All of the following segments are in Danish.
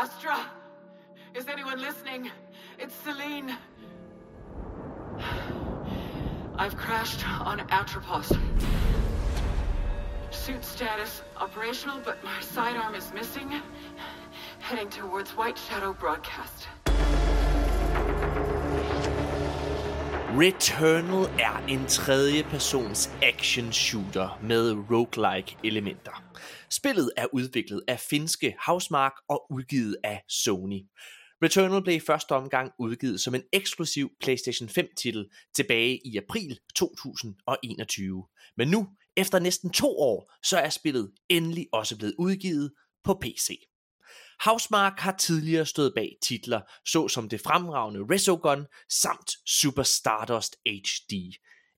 Astra, is anyone listening? It's Celine. I've crashed on Atropos. Suit status operational, but my sidearm is missing. Heading towards White Shadow Broadcast. Returnal er en tredje persons action shooter med roguelike elementer. Spillet er udviklet af finske Housemark og udgivet af Sony. Returnal blev i første omgang udgivet som en eksklusiv PlayStation 5 titel tilbage i april 2021. Men nu, efter næsten to år, så er spillet endelig også blevet udgivet på PC. Housemark har tidligere stået bag titler såsom det fremragende Resogun samt Super Stardust HD.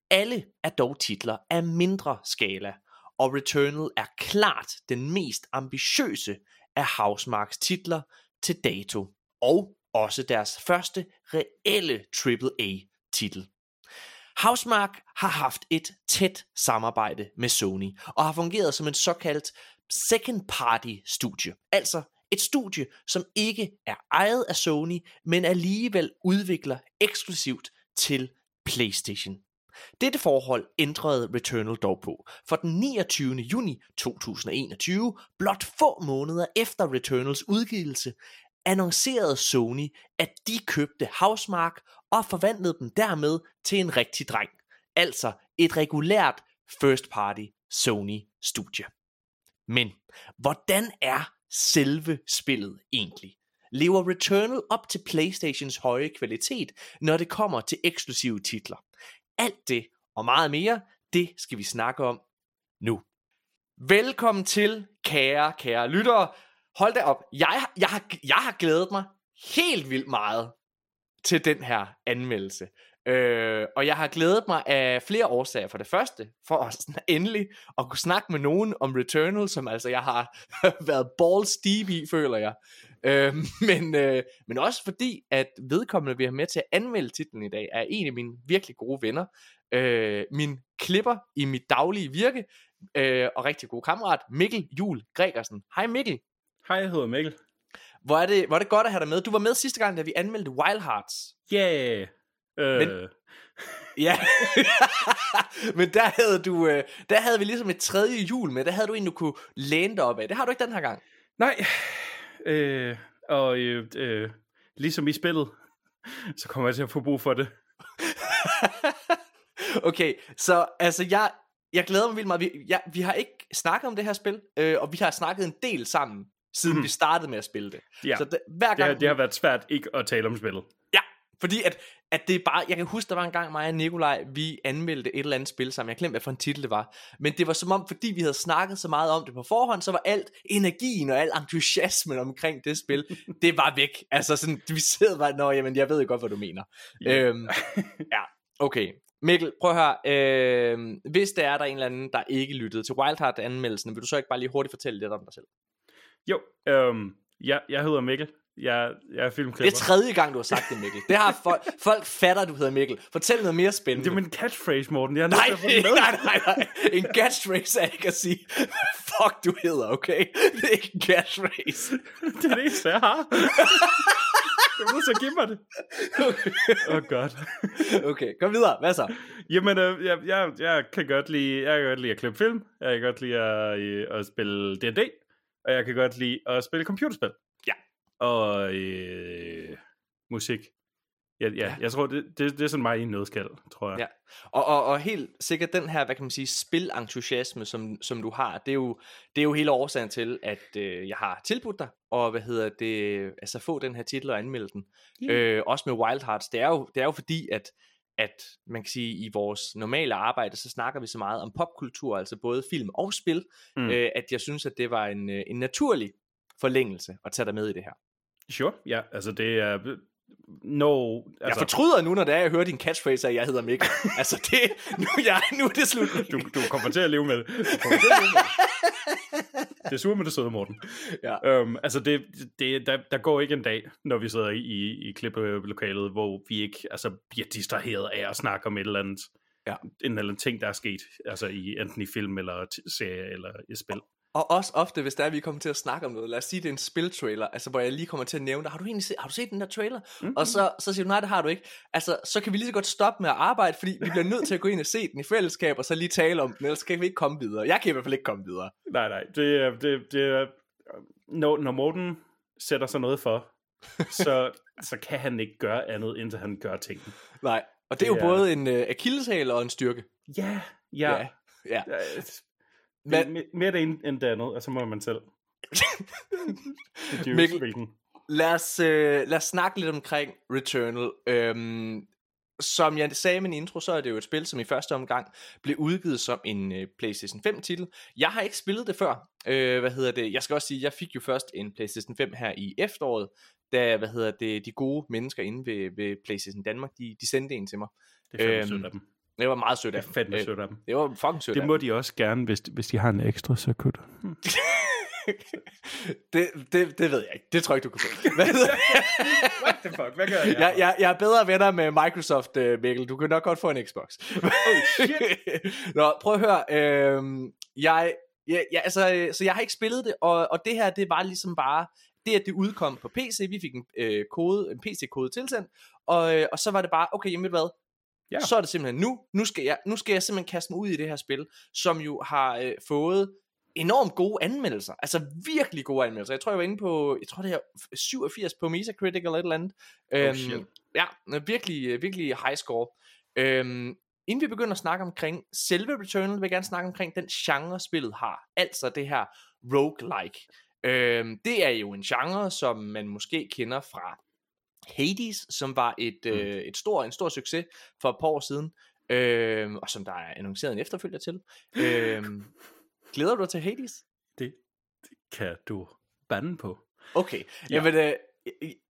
Alle er dog titler af mindre skala, og Returnal er klart den mest ambitiøse af Housemarks titler til dato, og også deres første reelle AAA-titel. Housemark har haft et tæt samarbejde med Sony, og har fungeret som en såkaldt second party studie, altså et studie, som ikke er ejet af Sony, men alligevel udvikler eksklusivt til PlayStation. Dette forhold ændrede Returnal dog på, for den 29. juni 2021, blot få måneder efter Returnals udgivelse, annoncerede Sony, at de købte Housemark og forvandlede dem dermed til en rigtig dreng. Altså et regulært first party Sony studie. Men hvordan er selve spillet egentlig? Lever Returnal op til PlayStations høje kvalitet, når det kommer til eksklusive titler? Alt det og meget mere, det skal vi snakke om nu. Velkommen til, kære, kære lyttere. Hold da op, jeg, jeg, har, jeg har glædet mig helt vildt meget til den her anmeldelse. Øh, og jeg har glædet mig af flere årsager. For det første, for at endelig at kunne snakke med nogen om Returnal, som altså jeg har været balls deep i, føler jeg. Øh, men, øh, men også fordi, at vedkommende, vi har med til at anmelde titlen i dag, er en af mine virkelig gode venner. Øh, min klipper i mit daglige virke, øh, og rigtig god kammerat, Mikkel Jul Gregersen. Hej Mikkel. Hej, jeg hedder Mikkel. Hvor er, det, hvor er det godt at have dig med. Du var med sidste gang, da vi anmeldte Wild Hearts. Yeah. Øh. Men- Ja, men der havde du, øh, der havde vi ligesom et tredje jul med, der havde du en, du kunne læne dig op af. Det har du ikke den her gang. Nej. Øh, og øh, øh, ligesom i spillet, så kommer jeg til at få brug for det. Okay, så altså jeg, jeg glæder mig vildt meget. Vi, jeg, vi har ikke snakket om det her spil, øh, og vi har snakket en del sammen, siden Mhm. vi startede med at spille det. Ja, Så det, hver det, gang, har, det har været svært ikke at tale om spillet. Fordi at, at det er bare, jeg kan huske, der var en gang mig og Nikolaj, vi anmeldte et eller andet spil sammen, jeg glemte, hvad for en titel det var, men det var som om, fordi vi havde snakket så meget om det på forhånd, så var alt energien og al entusiasmen omkring det spil, det var væk, altså sådan, vi sidder bare, nå jamen, jeg ved jo godt, hvad du mener. Ja. Øhm, ja, okay. Mikkel, prøv at høre, øh, hvis der er der en eller anden, der ikke lyttede til Wild Heart anmeldelsen, vil du så ikke bare lige hurtigt fortælle lidt om dig selv? Jo, øhm, jeg, jeg hedder Mikkel. Jeg, jeg er filmklipper. Det er tredje gang, du har sagt det, Mikkel. Det har folk, folk fatter, at du hedder Mikkel. Fortæl noget mere spændende. det er min catchphrase, Morten. Jeg er nødt Nej, med. nej, nej, nej. En catchphrase er ikke at sige, fuck du hedder, okay? Det er ikke en catchphrase. det er det eneste, jeg har. Du nødt til at give mig det. Åh, oh, godt. Okay, kom videre. Hvad så? Jamen, øh, jeg, jeg, jeg, kan godt lide, jeg kan godt lide at klippe film. Jeg kan godt lide at, øh, at spille D&D. Og jeg kan godt lide at spille computerspil. Og øh, musik. Ja, ja, Ja. jeg tror, det, det, det er sådan mig i en nødskal, tror jeg. Ja. Og, og, og helt sikkert den her, hvad kan man sige, spilentusiasme, som, som du har, det er, jo, det er jo hele årsagen til, at øh, jeg har tilbudt dig, og hvad hedder det, altså få den her titel og anmelde den. Ja. Øh, også med Wild Hearts. Det er jo, det er jo fordi, at at man kan sige, i vores normale arbejde, så snakker vi så meget om popkultur, altså både film og spil, Mm. mm. øh, at jeg synes, at det var en, øh, en naturlig forlængelse at tage dig med i det her. Sure, ja, altså det er... No, Altså, jeg fortryder nu, når det er, jeg hører din catchphrase, at jeg hedder Mikkel. altså, det, nu, jeg, nu er det slut. du, du kommer til at leve med det. Du kommer til at leve med det. Det er sur med det søde, Morten. Ja. Øhm, altså, det, det, der, der går ikke en dag, når vi sidder i, i, klippelokalet, hvor vi ikke altså, bliver distraheret af at snakke om et eller andet, Ja. en eller anden ting, der er sket, altså i, enten i film eller serie eller i spil. Og også ofte, hvis der er, vi kommer til at snakke om noget, lad os sige, det er en spiltrailer, altså hvor jeg lige kommer til at nævne, har du egentlig set, har du set den der trailer? Mm-hmm. Og så, så siger du, nej, det har du ikke. Altså, så kan vi lige så godt stoppe med at arbejde, fordi vi bliver nødt til at gå ind og se den i fællesskab, og så lige tale om den, ellers kan vi ikke komme videre. Jeg kan i hvert fald ikke komme videre. Nej, nej, det er, det, det er når, når Morten sætter sig noget for, så, så kan han ikke gøre andet, indtil han gør tingene. Nej, og det er jo Det er- både en uh, akilleshæl og en styrke. Ja, ja. Ja, ja. Det, Men- mere det ene end det andet, og så må man selv. Er Mikkel- hvilken. Lad os, øh, lad os snakke lidt omkring Returnal. Øhm, som jeg sagde i min intro, så er det jo et spil, som i første omgang blev udgivet som en øh, PlayStation 5-titel. Jeg har ikke spillet det før. Øh, hvad hedder det? Jeg skal også sige, jeg fik jo først en PlayStation 5 her i efteråret, da hvad hedder det, de gode mennesker inde ved, ved PlayStation Danmark, de, de sendte en til mig. Det er Øhm, af dem. Det var meget sødt Det af dem. fandme Øh, sødt af dem. Det var fucking sødt Det må de også gerne, hvis, hvis de har en ekstra circuit. dem. det, det, det ved jeg ikke. Det tror jeg ikke, du kan få. Det? What the fuck? Hvad gør jeg? jeg, jeg, jeg er bedre venner med Microsoft, øh, Mikkel. Du kan nok godt få en Xbox. Oh shit. Nå, prøv at høre. Øh, jeg, ja, ja, altså, øh, så jeg har ikke spillet det, og, og det her, det var ligesom bare, det at det udkom på PC, vi fik en, øh, kode, en PC-kode tilsendt, og, og så var det bare, okay, jamen ved hvad, Ja. så er det simpelthen nu, nu skal, jeg, nu skal jeg simpelthen kaste mig ud i det her spil, som jo har øh, fået enormt gode anmeldelser, altså virkelig gode anmeldelser. Jeg tror, jeg var inde på, jeg tror det er 87 på Metacritic eller et eller andet. Oh, shit. Ja, virkelig, øh, virkelig high score. Øhm, inden vi begynder at snakke omkring selve Returnal, vil jeg gerne snakke omkring den genre, spillet har. Altså det her roguelike. Øhm, det er jo en genre, som man måske kender fra Hades, som var et, Mm. øh, et stor, en stor succes for et par år siden, øhm, og som der er annonceret en efterfølger til. Øhm, glæder du dig til Hades? Det, det kan du bande på. Okay, Ja. ja. Jamen, øh,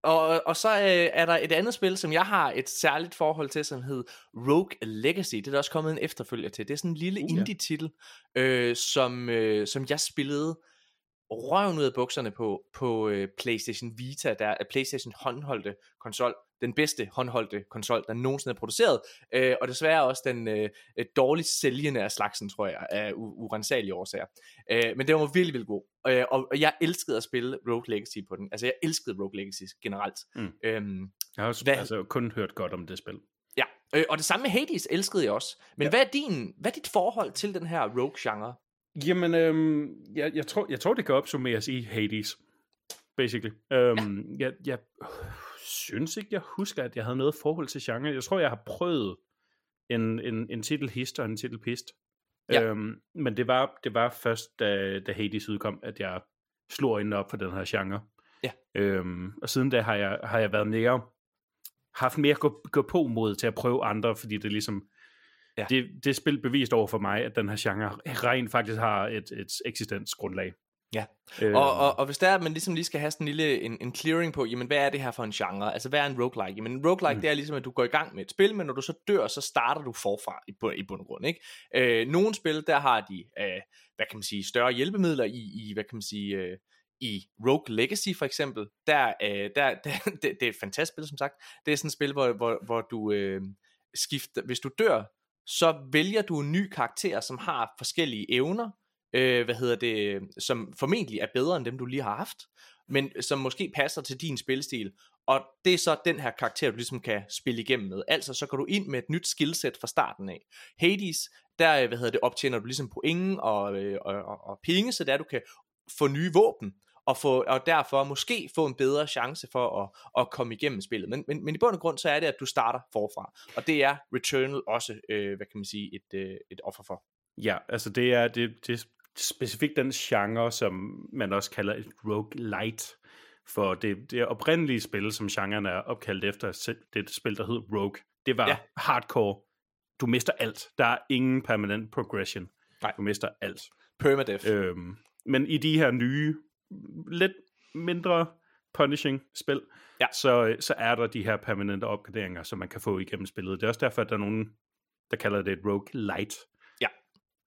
og, og så øh, er der et andet spil, som jeg har et særligt forhold til, som hedder Rogue Legacy. Det er der også kommet en efterfølger til. Det er sådan en lille Uh, indie-titel, øh, som, øh, som jeg spillede røven ud af bukserne på, på øh, PlayStation Vita, der er PlayStation håndholdte konsol, den bedste håndholdte konsol, der nogensinde er produceret, øh, og desværre også den øh, øh, dårligt sælgende af slagsen, tror jeg, af urensagelige årsager. Øh, men det var virkelig, virkelig god. Øh, og, og jeg elskede at spille Rogue Legacy på den. Altså, jeg elskede Rogue Legacy generelt. Mm. Øhm, Jeg har også Hvad- altså, kun hørt godt om det spil. ja, øh, og det samme med Hades elskede jeg også. Men ja. hvad, er din, hvad er dit forhold til den her Rogue-genre? Jamen, øhm, jeg, jeg, tror, jeg tror, det kan opsummeres i Hades, basically. Øhm, jeg, jeg synes ikke, jeg husker, at jeg havde noget forhold til genre. Jeg tror, jeg har prøvet en, en, en titel hist og en titel pist. Ja. Øhm, men det var, det var først, da, da Hades udkom, at jeg slog øjnene op for den her genre. Ja. Øhm, og siden da har jeg, har jeg været mere haft mere gå, gå på mod til at prøve andre, fordi det ligesom Ja. det, det spil bevist over for mig, at den her genre rent faktisk har et, et eksistensgrundlag. Ja. Øh, Og, og, og hvis der er, at man ligesom lige skal have sådan en lille en, en clearing på, jamen hvad er det her for en genre? Altså hvad er en roguelike? Jamen en roguelike, Mm. det er ligesom, at du går i gang med et spil, men når du så dør, så starter du forfra i, bund- i bund og grund. Ikke? Øh, nogle spil, der har de, øh, hvad kan man sige, større hjælpemidler i, i hvad kan man sige, øh, i Rogue Legacy for eksempel, der, øh, der, der det, det er et fantastisk spil, som sagt. Det er sådan et spil, hvor, hvor, hvor du øh, skifter, hvis du dør, så vælger du en ny karakter, som har forskellige evner, øh, hvad hedder det, som formentlig er bedre end dem, du lige har haft, men som måske passer til din spilstil. Og det er så den her karakter, du ligesom kan spille igennem med. Altså, så går du ind med et nyt skillset fra starten af. Hades, der øh, hvad hedder det, optjener du ligesom point og, øh, og, og, og penge, så der du kan få nye våben, og, få, og derfor måske få en bedre chance for at, at komme igennem spillet. Men, men, men i bund og grund, så er det, at du starter forfra. Og det er Returnal også, øh, hvad kan man sige, et, øh, et offer for. Ja, altså det er, det, det er specifikt den genre, som man også kalder et roguelite. For det, det oprindelige spil, som genren er opkaldt efter, det er et spil, der hed Rogue. Det var ja. Hardcore. Du mister alt. Der er ingen permanent progression. Nej. Du mister alt. Permadeath. Øh. Øhm, men i de her nye, lidt mindre punishing spil, Ja. så, så er der de her permanente opgraderinger, som man kan få igennem spillet. Det er også derfor, at der er nogen, der kalder det et roguelite. Ja.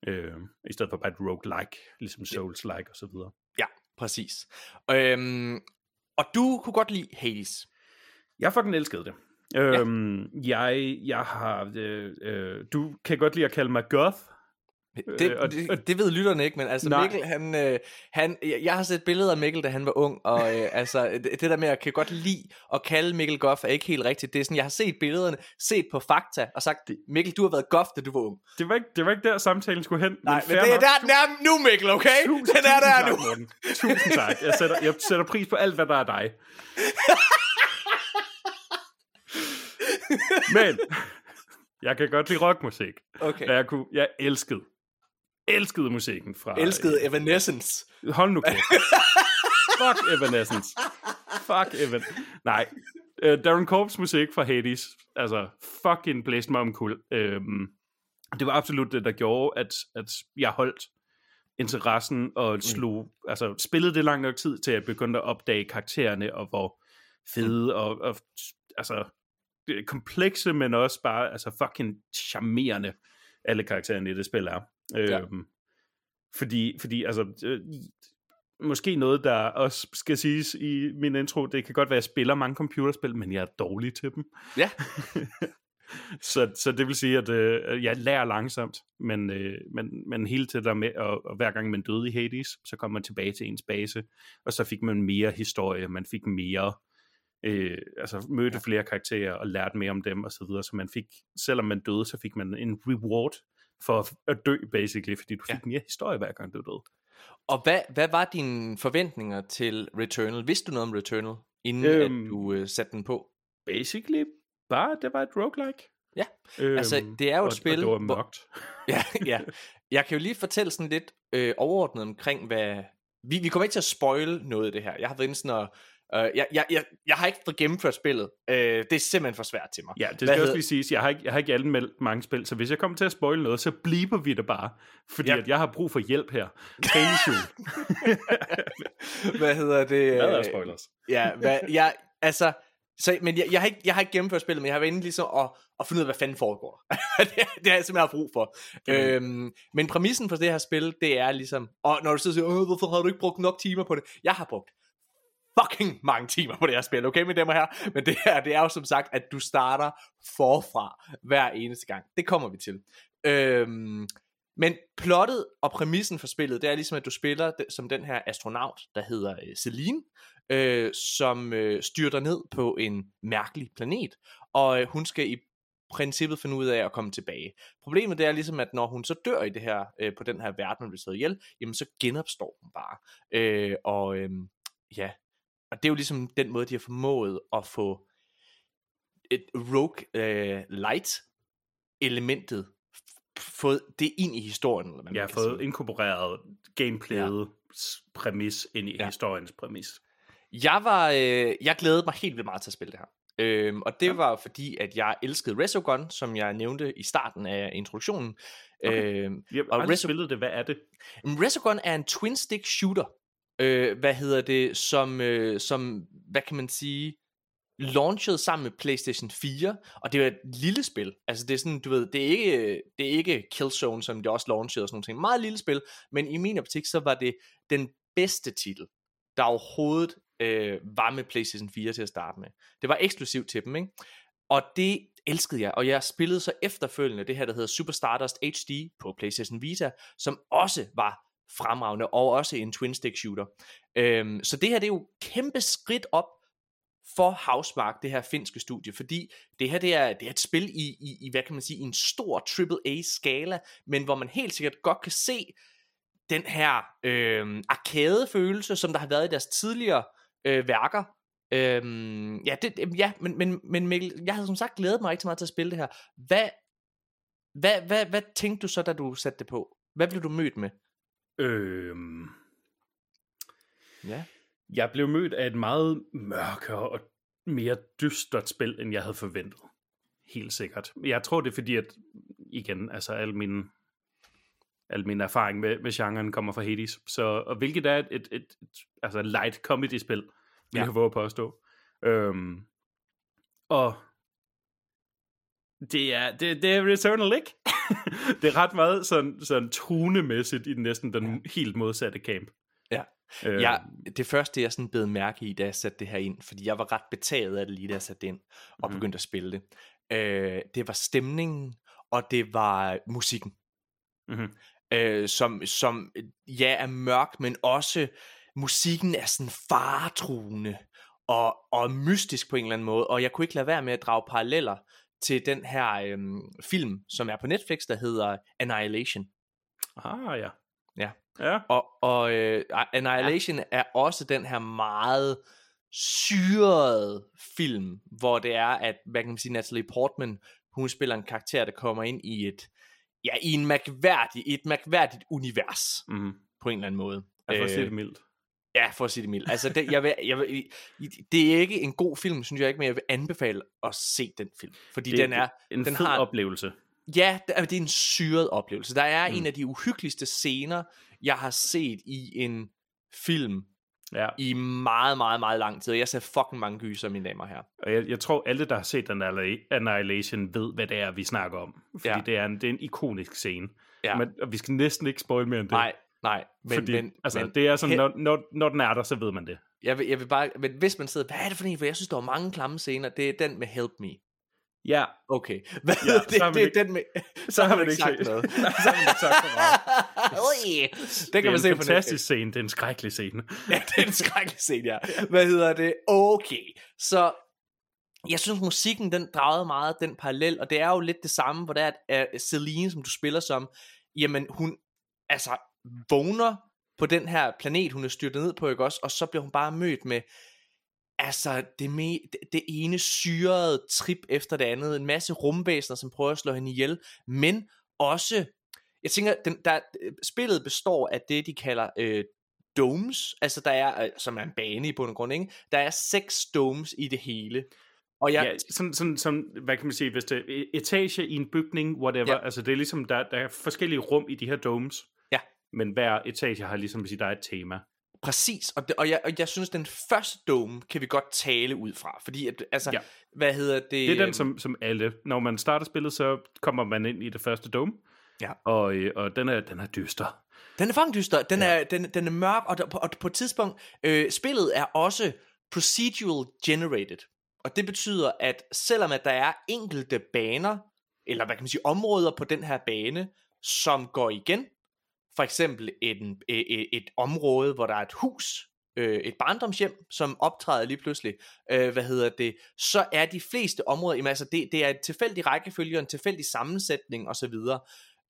Øh, I stedet for bare et roguelike, ligesom Souls-like og så videre. Præcis. Øhm, og du kunne godt lide Hades. Jeg fucking elskede det. Øhm, jeg, jeg har... Øh, øh, du kan godt lide at kalde mig goth. Det, Øh, og- det, det ved lytterne ikke, men altså Nej. Mikkel, han, øh, han, jeg har set billeder af Mikkel, da han var ung, og øh, altså, det, det der med, at jeg kan godt lide at kalde Mikkel Goff, er ikke helt rigtigt. Det er sådan, jeg har set billederne, set på fakta, og sagt, Mikkel, du har været Goff, da du var ung. Det var ikke, det var ikke der, samtalen skulle hen. Nej, men fair det er nok. der, den er nu, Mikkel, okay? Tusind, Den er der nu. Morten. Tusind tak. Jeg sætter, jeg sætter pris på alt, hvad der er dig. Men, jeg kan godt lide rockmusik. Okay. Jeg, kunne, jeg elskede, elskede musikken fra... Elskede Evanescence. Hold nu kæft. Fuck Evanescence. Fuck Evan. Nej. Uh, Darren Korps musik fra Hades, altså fucking blæste mig omkuld. Um, det var absolut det, der gjorde, at, at jeg holdt interessen og slog, mm. altså spillede det lang nok tid til, at jeg begyndte at opdage karaktererne, og hvor fede og, og altså komplekse, men også bare altså fucking charmerende alle karaktererne i det spil er. Ja. Øhm, fordi, fordi altså, øh, måske noget, der også skal siges i min intro, det kan godt være, at jeg spiller mange computerspil, men jeg er dårlig til dem. Ja. så, så det vil sige, at øh, jeg lærer langsomt, men, øh, men, men hele tiden der med, og, og hver gang man døde i Hades, så kom man tilbage til ens base, og så fik man mere historie, man fik mere, øh, altså mødte flere karakterer og lærte mere om dem og så videre, så man fik, selvom man døde, så fik man en reward for at, dø, basically, fordi du fik Ja. mere historie hver gang du døde. Og hvad, hvad var dine forventninger til Returnal? Vidste du noget om Returnal, inden øhm, at du øh, satte den på? Basically, bare, det var et roguelike. Ja. Øhm, Altså, det er jo et og, spil, Og det var hvor- mørkt. Ja, ja. Jeg kan jo lige fortælle sådan lidt øh, overordnet omkring, hvad... Vi, vi kommer ikke til at spoil noget af det her. Jeg har været inde sådan og... Øh, jeg, jeg, jeg, jeg har ikke fået gennemført spillet. Øh, det er simpelthen for svært til mig. Ja, det Hvad skal også hedder- lige siges, jeg har ikke, jeg har ikke anmeldt mange spil, så hvis jeg kommer til at spoile noget, så bliver vi det bare, fordi Ja. at jeg har brug for hjælp her. Hvad hedder det? Hvad er spoilers? Ja, hvad, jeg, altså... Så, men jeg, jeg, har ikke, jeg har ikke gennemført spillet, men jeg har været inde ligesom at, at finde ud af, hvad fanden foregår. det, er- det har jeg simpelthen haft brug for. Øhm, men præmissen for det her spil, det er ligesom... Og når du så siger, hvorfor har du ikke brugt nok timer på det? Jeg har brugt fucking mange timer på det her spil, okay, mine damer og herrer? Men det her, det er jo som sagt, at du starter forfra hver eneste gang. Det kommer vi til. Øhm, men plottet og præmissen for spillet, det er ligesom, at du spiller som den her astronaut, der hedder øh, Celine, øh, som øh, styrter ned på en mærkelig planet, og øh, hun skal i princippet finde ud af at komme tilbage. Problemet det er ligesom, at når hun så dør i det her, øh, på den her verden, hun bliver slået ihjel, jamen så genopstår hun bare. Øh, og øh, ja, og det er jo ligesom den måde, de har formået at få et rogue øh, light elementet fået det ind i historien, eller hvad Jeg man har kan fået sige. inkorporeret gameplayet præmis ind i Ja. ja. historiens præmis. Jeg var, øh, jeg glædede mig helt vildt meget til at spille det her. Øhm, og det Ja. var fordi, at jeg elskede Resogun, som jeg nævnte i starten af introduktionen. Okay. Øhm, Jeg har Og Reso- spillet det. Hvad er det? Resogun er en twin stick shooter. Øh, hvad hedder det? Som, øh, som, hvad kan man sige, launchet sammen med PlayStation 4, og det var et lille spil. Altså det er sådan, du ved, det er ikke, det er ikke Killzone, som det også launchede og sådan nogle ting. Meget lille spil, men i min optik, så var det den bedste titel, der overhovedet øh, var med PlayStation 4 til at starte med. Det var eksklusivt til dem, ikke? Og det elskede jeg, og jeg spillede så efterfølgende det her, der hedder Super Stardust HD på PlayStation Vita, som også var fremragende, og også en twin stick shooter. Øhm, så det her, det er jo kæmpe skridt op for Housemark, det her finske studie, fordi det her, det er, det er et spil i, i, i, hvad kan man sige, i en stor AAA-skala, men hvor man helt sikkert godt kan se den her øh, arcade-følelse, som der har været i deres tidligere øh, værker. Øhm, ja, det, ja men, men, men Mikkel, jeg havde som sagt glædet mig rigtig meget til at spille det her. Hvad, hvad, hvad, hvad tænkte du så, da du satte det på? Hvad blev du mødt med? Øhm, Ja. jeg blev mødt af et meget mørkere og mere dystert spil, end jeg havde forventet. Helt sikkert. Jeg tror, det er fordi, at igen, altså al min, al min erfaring med, med genren kommer fra Hades. Så, og hvilket er et, et, et, et altså light comedy-spil, vil Ja. ja. jeg våge på at stå. Øhm, og det er, det, det er Returnal, ikke? det er ret meget sådan, sådan tonemæssigt i næsten den ja. helt modsatte camp. Ja. Øh, Jeg, det første, jeg sådan bed mærke i, da jeg satte det her ind, fordi jeg var ret betaget af det lige, da jeg satte det ind, og Mhm. begyndte at spille det. Øh, det var stemningen, og det var musikken. Mhm. øh, som, som ja er mørk, men også musikken er sådan faretruende og, og mystisk på en eller anden måde, og jeg kunne ikke lade være med at drage paralleller til den her øhm, film, som er på Netflix, der hedder Annihilation. Ah, ja. Ja. Ja. Og, og øh, Annihilation ja. er også den her meget syrede film, hvor det er, at, hvad kan man sige, Natalie Portman, hun spiller en karakter, der kommer ind i et, ja, i en mærkværdig, et mærkværdigt univers, Mm. på en eller anden måde. Sige Øh, det mildt. Ja, for at sige det mildt. Altså, det, jeg vil, jeg vil, det er ikke en god film, synes jeg ikke, men jeg vil anbefale at se den film. Fordi Det den er, en den har- oplevelse. ja, det er, det er en syret oplevelse. Der er Mm. mm. en af de uhyggeligste scener, jeg har set i en film Ja. i meget, meget, meget lang tid. Jeg ser fucking mange gyser, mine damer her. Og jeg, jeg tror, alle, der har set den Annihilation, ved, hvad det er, vi snakker om. Fordi Ja. det, er en, det er en ikonisk scene. Ja. Men, og vi skal næsten ikke spoil mere end det. Nej, nej. Men, fordi, men, altså, men det er sådan, når, når, når den er der, så ved man det. jeg, vil, jeg vil bare, men hvis man sidder, hvad er det for en? For jeg synes, der er mange klamme scener. Det er den med Help Me. Ja, Okay. Hvad, Ja, så det, det ikke- den med... så har man ikke sagt noget. så har man ikke sagt så. Ui, det Det kan er man se på fantastisk scene, det er en skrækkelig scene. Ja, det er en skrækkelig scene, ja. Hvad hedder det? Okay. Så jeg synes, musikken, den dragede meget den parallel, og det er jo lidt det samme, hvor det er, at uh, Celine, som du spiller som, jamen hun, altså, vågner på den her planet, hun er styrtet ned på, ikke også? Og så bliver hun bare mødt med, altså, det, me, det, ene syrede trip efter det andet, en masse rumvæsener, som prøver at slå hende ihjel, men også, jeg tænker, den, der, spillet består af det, de kalder øh, domes, altså der er, øh, som er en bane i bund og grund, ikke? Der er seks domes i det hele. Og jeg, Ja, sådan, sådan, sådan, hvad kan man sige, hvis det er etage i en bygning, whatever, Ja. altså det er ligesom, der, der er forskellige rum i de her domes. Men hver etage har ligesom, er et tema. Præcis, og, det, og, jeg, og jeg synes, den første dome kan vi godt tale ud fra, fordi at, altså, Ja. hvad hedder det? Det er den, øhm, som, som alle, når man starter spillet, så kommer man ind i det første dome, Ja. og, øh, og den, er, den er dyster. Den er fucking dyster, den, Ja. er, den, den er mørk, og, der, og på et tidspunkt, øh, spillet er også procedural generated. Og det betyder, at selvom at der er enkelte baner, eller hvad kan man sige, områder på den her bane, som går igen, for eksempel et, et, e, et område, hvor der er et hus, øh, et barndomshjem, som optræder lige pludselig, øh, hvad hedder det, så er de fleste områder, jamen, altså det, det er en tilfældig rækkefølge, en tilfældig sammensætning osv.,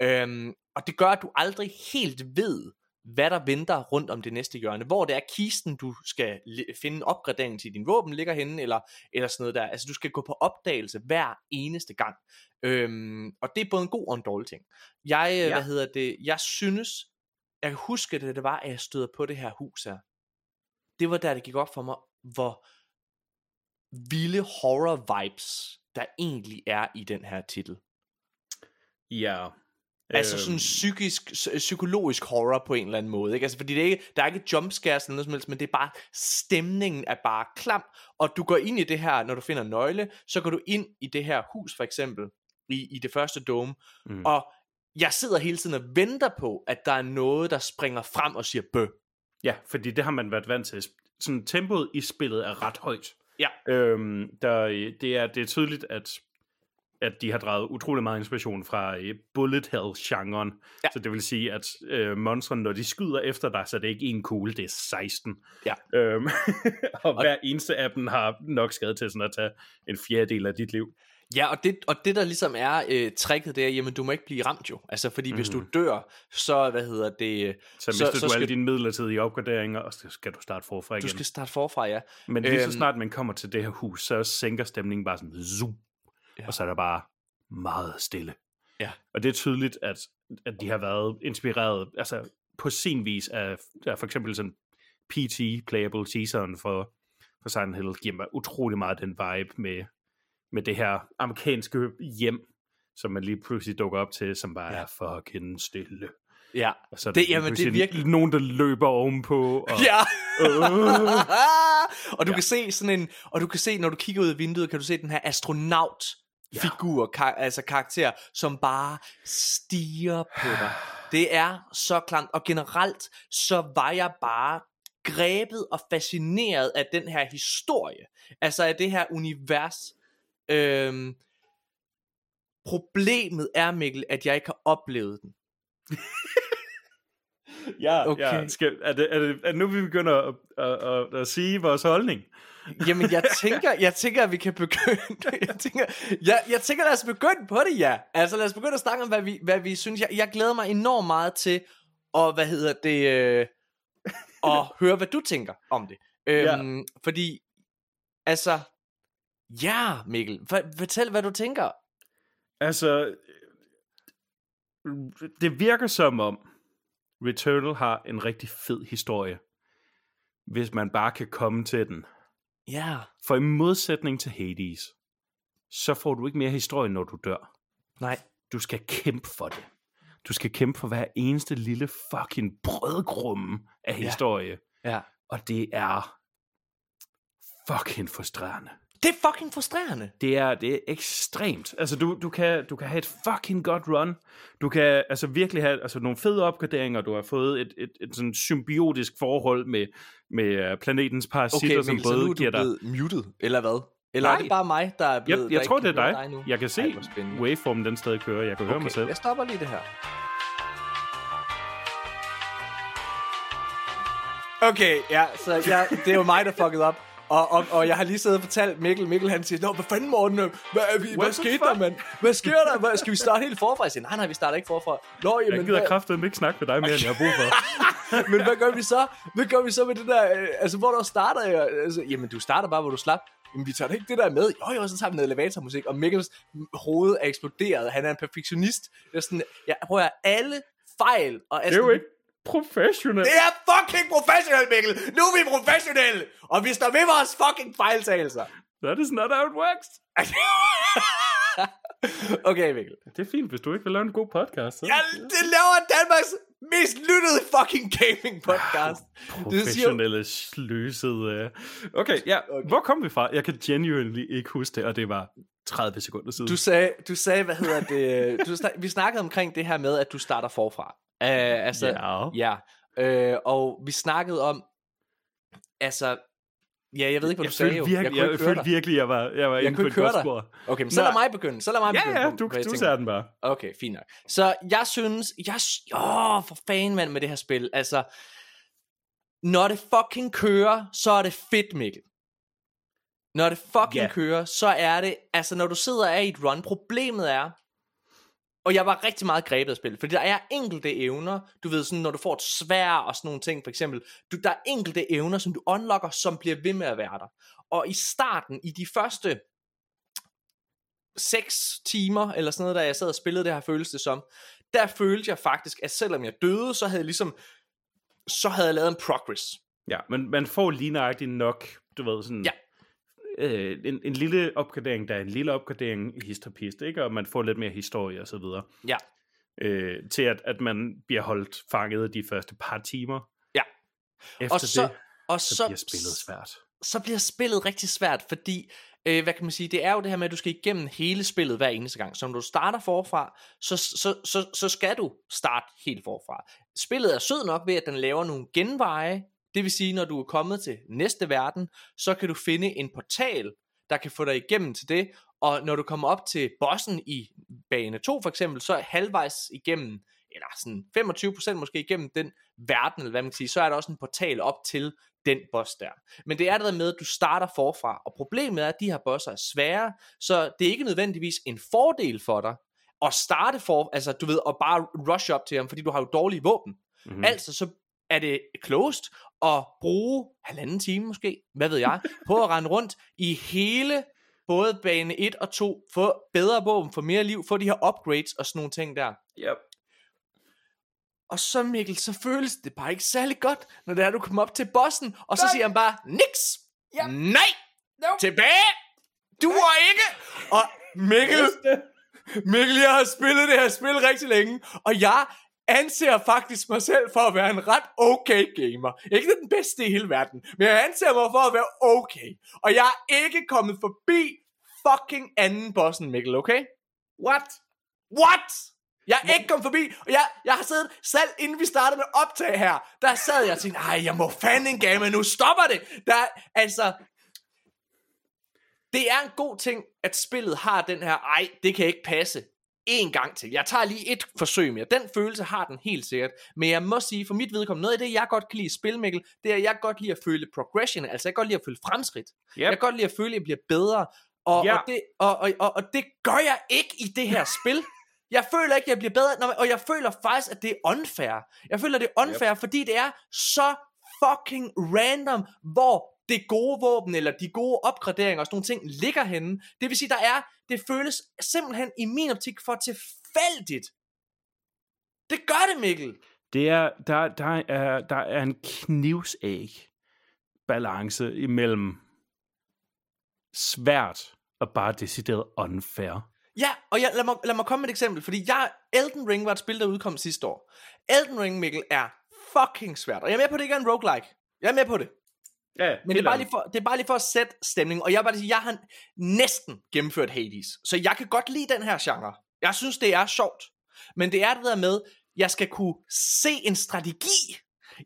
øhm, og det gør, at du aldrig helt ved, hvad der venter rundt om det næste hjørne. Hvor det er kisten, du skal finde en opgradering til din våben ligger henne, eller, eller sådan noget der. Altså du skal gå på opdagelse hver eneste gang. Øhm, og det er både en god og en dårlig ting. Jeg, ja. Ja. hvad hedder det, jeg synes, jeg kan huske det, det var, at jeg støder på det her hus her. Det var der, det gik op for mig, hvor vilde horror vibes, der egentlig er i den her titel. Ja. Altså Øhm, sådan psykisk, psy- psykologisk horror på en eller anden måde. Ikke? Altså, fordi det er ikke, der er ikke jumpscares eller noget som helst, men det er bare, stemningen er bare klam. Og du går ind i det her, når du finder nøgle, så går du ind i det her hus for eksempel, i, i det første dome, mm. og jeg sidder hele tiden og venter på, at der er noget, der springer frem og siger bø. Ja, fordi det har man været vant til. Sådan, tempoet i spillet er ret højt. Ja. Øhm, der, det, er, det er tydeligt, at, at de har draget utrolig meget inspiration fra øh, bullet hell-genren. Ja. Så det vil sige, at øh, monstrene, når de skyder efter dig, så er det ikke en kugle, det er 16. Ja. Øhm, og hver eneste af dem har nok skadet til sådan at tage en fjerdedel af dit liv. Ja, og det, og det der ligesom er øh, tricket, det er, jamen du må ikke blive ramt jo. Altså, fordi mm. hvis du dør, så, hvad hedder det, øh, Så Så- mister så du alle skal- dine midlertidige opgraderinger, og så skal du starte forfra igen. du skal starte forfra, ja. Men lige så Øhm. snart man kommer til det her hus, så sænker stemningen bare sådan zoom, ja. Ja. og så er der bare meget stille. Ja. Og det er tydeligt, at, at de har været inspireret, altså på sin vis af, af for eksempel sådan PT, Playable Teaseren for, for Silent Hill, giver mig utrolig meget den vibe med, med det her amerikanske hjem, som man lige pludselig dukker op til, som bare ja. Ja. er fucking stille. Ja, Og så Det- jamen, det er virkelig- nogen, der løber ovenpå. Og, ja. Øh. og du Ja. kan se sådan en, og du kan se, når du kigger ud af vinduet, kan du se den her astronaut figur, kar- altså karakter, som bare stiger på dig. Det er så klamt, og generelt så var jeg bare grebet og fascineret af den her historie, altså af det her univers. Øhm, problemet er, Mikkel, at jeg ikke har oplevet den. Ja, Okay. ja. Skal, er, det, er, det, er det nu, vi begynder at, at, at, at sige vores holdning? Jamen, jeg tænker, jeg tænker, at vi kan begynde. Jeg tænker, jeg, jeg tænker, lad os begynde på det, ja. Altså, lad os begynde at snakke om, hvad vi, hvad vi synes. Jeg, jeg glæder mig enormt meget til, og hvad hedder det, øh, at høre, hvad du tænker om det. Øhm, Fordi, altså, ja, Mikkel, for, fortæl, hvad du tænker. Altså, det virker som om Returnal har en rigtig fed historie, hvis man bare kan komme til den. Ja, For i modsætning til Hades, så får du ikke mere historie, når du dør. nej, Du skal kæmpe for det. Du skal kæmpe for hver eneste lille fucking brødgrumme af Ja. historie. ja. Og det er fucking frustrerende. Det er fucking frustrerende. Det er, det er ekstremt. Altså, du, du, kan, du kan have et fucking godt run. Du kan altså virkelig have altså, nogle fede opgraderinger. Du har fået et, et, et sådan symbiotisk forhold med, med øh, planetens parasitter, Okay, som Mikkel, så nu både er giver du dig... blevet muted, eller hvad? Eller Nej. er det bare mig, der er blevet... Jeg, jeg tror, det er høre dig. nu? Jeg kan se Ej, waveformen den stadig kører. Jeg kan høre mig selv. Okay, jeg stopper lige det her. Okay, ja, så jeg, det er jo mig, der fuckede op. Og, og, og jeg har lige siddet og fortalt Mikkel, Mikkel han siger, Nå, hvad fanden Morten, hvad, hvad, hvad the skete der, mand? Hvad sker der? Hvad, skal vi starte helt forfra? Jeg siger, nej, nej, vi starter ikke forfra. Nå, Jeg jamen, gider hvad, kraftigt ikke snakke med dig mere, end jeg har brug for. men hvad gør vi så? Hvad gør vi så med det der, øh, altså hvor der starter jeg? Altså, jamen, du starter bare, hvor du slap. Jamen, vi tager ikke det der med. Jo, jo, så tager vi noget elevatormusik, og Mikkels hoved er eksploderet. Han er en perfektionist. Det er sådan, jeg prøver alle fejl. Og Det er jo ikke professionelt. Det er fucking professionelt, Mikkel! Nu er vi professionelle! Og vi står ved vores fucking fejltagelser. That is not how it works. okay, Mikkel. Det er fint, hvis du ikke vil lave en god podcast. Så. Jeg det laver Danmarks mest lyttede fucking gaming podcast. Det siger, Professionelle sløsede. Okay, ja. Okay. Hvor kom vi fra? Jeg kan genuinely ikke huske det, og det var 30 sekunder siden. du sagde, du sagde, hvad hedder det? Du, snak- vi snakkede omkring det her med, at du starter forfra. Uh, altså, Ja. ja. Uh, og vi snakkede om, altså, ja, jeg ved ikke, hvad jeg du sagde følte jo. virkelig, jeg jeg, jeg følte virkelig, jeg var, jeg var inde kunne på et godt dig. spor. Okay, men så lad mig begynde. Så lad mig Ja, begynde. ja, du, jeg du tager den bare. Okay, fint nok. Så jeg synes, jeg, åh, for fanden mand med det her spil. Altså, når det fucking kører, så er det fedt, Mikkel. Når det fucking yeah. kører, så er det, altså når du sidder er i et run, problemet er, og jeg var rigtig meget grebet af spillet, fordi der er enkelte evner, du ved sådan, når du får et svær og sådan nogle ting, for eksempel, du, der er enkelte evner, som du unlocker, som bliver ved med at være der. Og i starten, i de første 6 timer, eller sådan noget, da jeg sad og spillede det her, føles det som, der følte jeg faktisk, at selvom jeg døde, så havde jeg ligesom, så havde jeg lavet en progress. Ja, men man får lige nøjagtigt nok, du ved, sådan... Ja. Øh, en, en lille opgradering, der er en lille opgradering i hist og pist, ikke? Og man får lidt mere historie og så videre. Ja. Øh, til at, at man bliver holdt fanget de første par timer. Ja. Efter Og så, det, og så, så, bliver spillet svært. så bliver spillet rigtig svært, fordi, øh, hvad kan man sige, det er jo det her med, at du skal igennem hele spillet hver eneste gang. Så når du starter forfra, så, så, så, så skal du starte helt forfra. Spillet er sød nok ved, at den laver nogle genveje, det vil sige, når du er kommet til næste verden, så kan du finde en portal, der kan få dig igennem til det, og når du kommer op til bossen i bane 2 for eksempel, så er halvvejs igennem, eller sådan 25% måske igennem den verden, eller hvad man kan sige, så er der også en portal op til den boss der. Men det er det der med, at du starter forfra, og problemet er, at de her bosser er svære, så det er ikke nødvendigvis en fordel for dig, at starte for, altså du ved, og bare rush op til ham, fordi du har jo dårlige våben. Mm-hmm. Mm. Altså så er det klogest at bruge halvanden time måske, hvad ved jeg, på at rende rundt i hele både bane 1 og 2, få bedre våben, få mere liv, få de her upgrades og sådan nogle ting der. Yep. Og så Mikkel, så føles det bare ikke særlig godt, når det er, du kommer op til bossen, og så Nej. siger han bare, niks, Ja. nej, Nope. tilbage, du er ikke. Og Mikkel, Mikkel, jeg har spillet det her spil rigtig længe, og jeg anser faktisk mig selv for at være en ret okay gamer. Ikke den bedste i hele verden, men jeg anser mig for at være okay. Og jeg er ikke kommet forbi fucking anden bossen, Mikkel, okay? What? What? Jeg er ikke kommet forbi, og jeg, jeg har siddet, selv inden vi startede med optag her, der sad jeg og tænkte, nej, jeg må fanden en game, nu stopper det. Der, altså, det er en god ting, at spillet har den her, ej, det kan ikke passe en gang til. Jeg tager lige et forsøg mere. Den følelse har den helt sikkert. Men jeg må sige, for mit vedkommende, noget af det, jeg godt kan lide i spil, Mikkel, det er, at jeg godt lide at føle progression. Altså, jeg godt lide at føle fremskridt. Yep. Jeg godt lide at føle, at jeg bliver bedre. Og, ja. og, det, og, og, og, og det gør jeg ikke i det her spil. Jeg føler ikke, at jeg bliver bedre, og jeg føler faktisk, at det er unfair. Jeg føler, det er unfair, yep. fordi det er så fucking random, hvor det gode våben, eller de gode opgraderinger og sådan nogle ting, ligger henne. Det vil sige, der er, det føles simpelthen i min optik for tilfældigt. Det gør det, Mikkel. Det er, der, der, er, der er en knivsæg balance imellem svært og bare decideret unfair. Ja, og jeg, lad, mig, lad mig komme med et eksempel, fordi jeg, Elden Ring var et spil, der udkom sidste år. Elden Ring, Mikkel, er fucking svært, og jeg er med på, at det ikke er en roguelike. Jeg er med på det. Ja, Men det er, bare lige for, det er bare lige for at sætte stemningen, og jeg bare sige, jeg har næsten gennemført Hades, så jeg kan godt lide den her genre. Jeg synes, det er sjovt. Men det er det der med, jeg skal kunne se en strategi.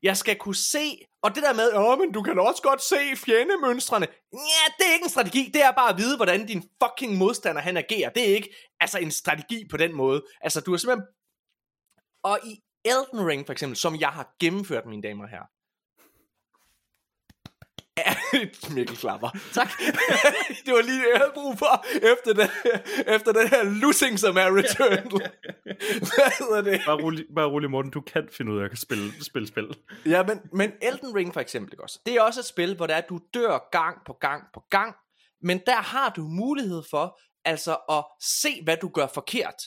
Jeg skal kunne se, og det der med, åh, men du kan også godt se fjendemønstrene. Ja, det er ikke en strategi, det er bare at vide, hvordan din fucking modstander han agerer. Det er ikke altså en strategi på den måde. Altså, du har simpelthen... Og i Elden Ring for eksempel, som jeg har gennemført, mine damer og herrer, Mikkel klapper. Tak. det var lige det, jeg havde brug for, efter den, efter den her losing, som er Returnal. Hvad hedder det? Bare rolig, bare rolig, Morten. Du kan finde ud af at spille spil. spil. Ja, men, men Elden Ring for eksempel, også? det er også et spil, hvor der er, du dør gang på gang på gang, men der har du mulighed for altså at se, hvad du gør forkert.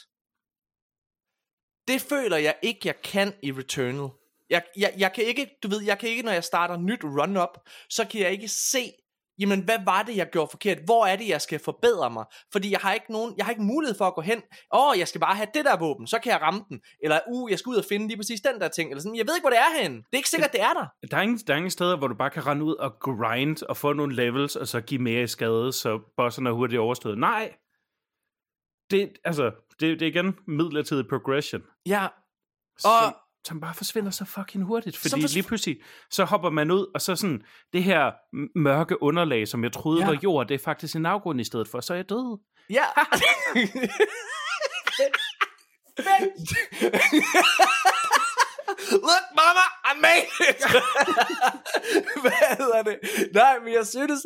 Det føler jeg ikke, jeg kan i Returnal. Jeg, jeg, jeg kan ikke, du ved, jeg kan ikke, når jeg starter nyt run-up, så kan jeg ikke se, jamen hvad var det, jeg gjorde forkert? Hvor er det, jeg skal forbedre mig? Fordi jeg har ikke nogen, jeg har ikke mulighed for at gå hen, åh, oh, jeg skal bare have det der våben, så kan jeg ramme den. Eller, uh, jeg skal ud og finde lige præcis den der ting. Eller sådan, jeg ved ikke, hvor det er henne. Det er ikke sikkert, det er der. Der er, ingen, der er ingen steder, hvor du bare kan rende ud og grind og få nogle levels, og så give mere skade, så bosserne er hurtigt overstået. Nej! Det, altså, det, det er igen midlertidig progression. Ja, og som bare forsvinder så fucking hurtigt. Fordi fors- lige pludselig, så hopper man ud, og så sådan, det her mørke underlag, som jeg troede ja. var jord, det er faktisk en afgrund i stedet for, så er jeg død. Ja. Look, mama, I made it! Hvad hedder det? Nej, men jeg synes,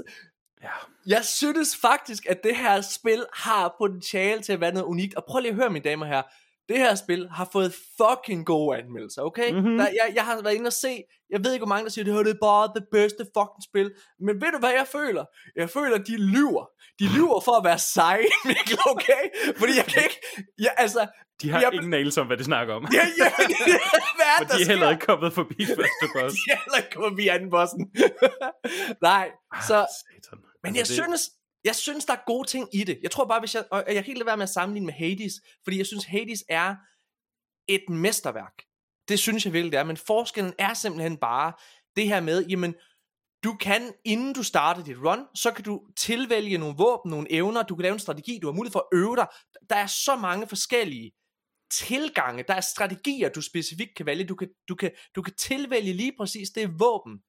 Ja. Jeg synes faktisk, at det her spil har potentiale til at være noget unikt. Og prøv lige at høre, mine damer her det her spil har fået fucking gode anmeldelser, okay? Mm-hmm. Der, jeg, jeg har været inde og se, jeg ved ikke hvor mange der siger, det her det er bare det bedste fucking spil, men ved du hvad jeg føler? Jeg føler, de lyver. De lyver for at være seje, Mikkel, okay? Fordi jeg kan ikke, jeg, altså... De har jeg, ingen anelse om, hvad de snakker om. Ja, ja, hvad er de er heller ikke kommet forbi første boss. de er heller ikke kommet forbi anden bossen. Nej, så... Ah, satan. Men altså, jeg det... synes, jeg synes, der er gode ting i det. Jeg tror bare, hvis jeg, og jeg kan ikke lade være med at sammenligne med Hades, fordi jeg synes, Hades er et mesterværk. Det synes jeg virkelig, det er. Men forskellen er simpelthen bare det her med, jamen, du kan, inden du starter dit run, så kan du tilvælge nogle våben, nogle evner, du kan lave en strategi, du har mulighed for at øve dig. Der er så mange forskellige tilgange, der er strategier, du specifikt kan vælge. Du kan, du kan, du kan tilvælge lige præcis det våben,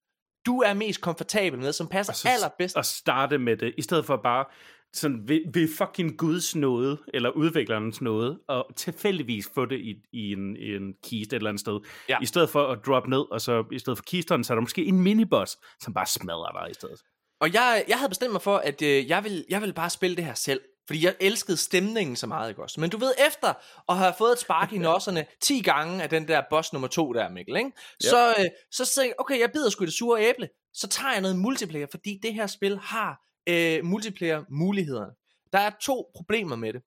du er mest komfortabel med, som passer så, allerbedst. Og starte med det, i stedet for bare sådan ved, ved fucking Guds nåde, eller udviklerens nåde, og tilfældigvis få det i, i, en, i en kiste et eller andet sted. Ja. I stedet for at droppe ned, og så i stedet for kisteren, så er der måske en miniboss, som bare smadrer dig i stedet. Og jeg, jeg havde bestemt mig for, at øh, jeg, vil, jeg vil bare spille det her selv. Fordi jeg elskede stemningen så meget, ikke også? Men du ved, efter at have fået et spark i nosserne 10 gange af den der boss nummer 2 der, Mikkel, ikke? Yep. Så, øh, så sagde jeg, okay, jeg bider sgu det sure æble. Så tager jeg noget multiplayer, fordi det her spil har øh, multiplayer muligheder. Der er to problemer med det.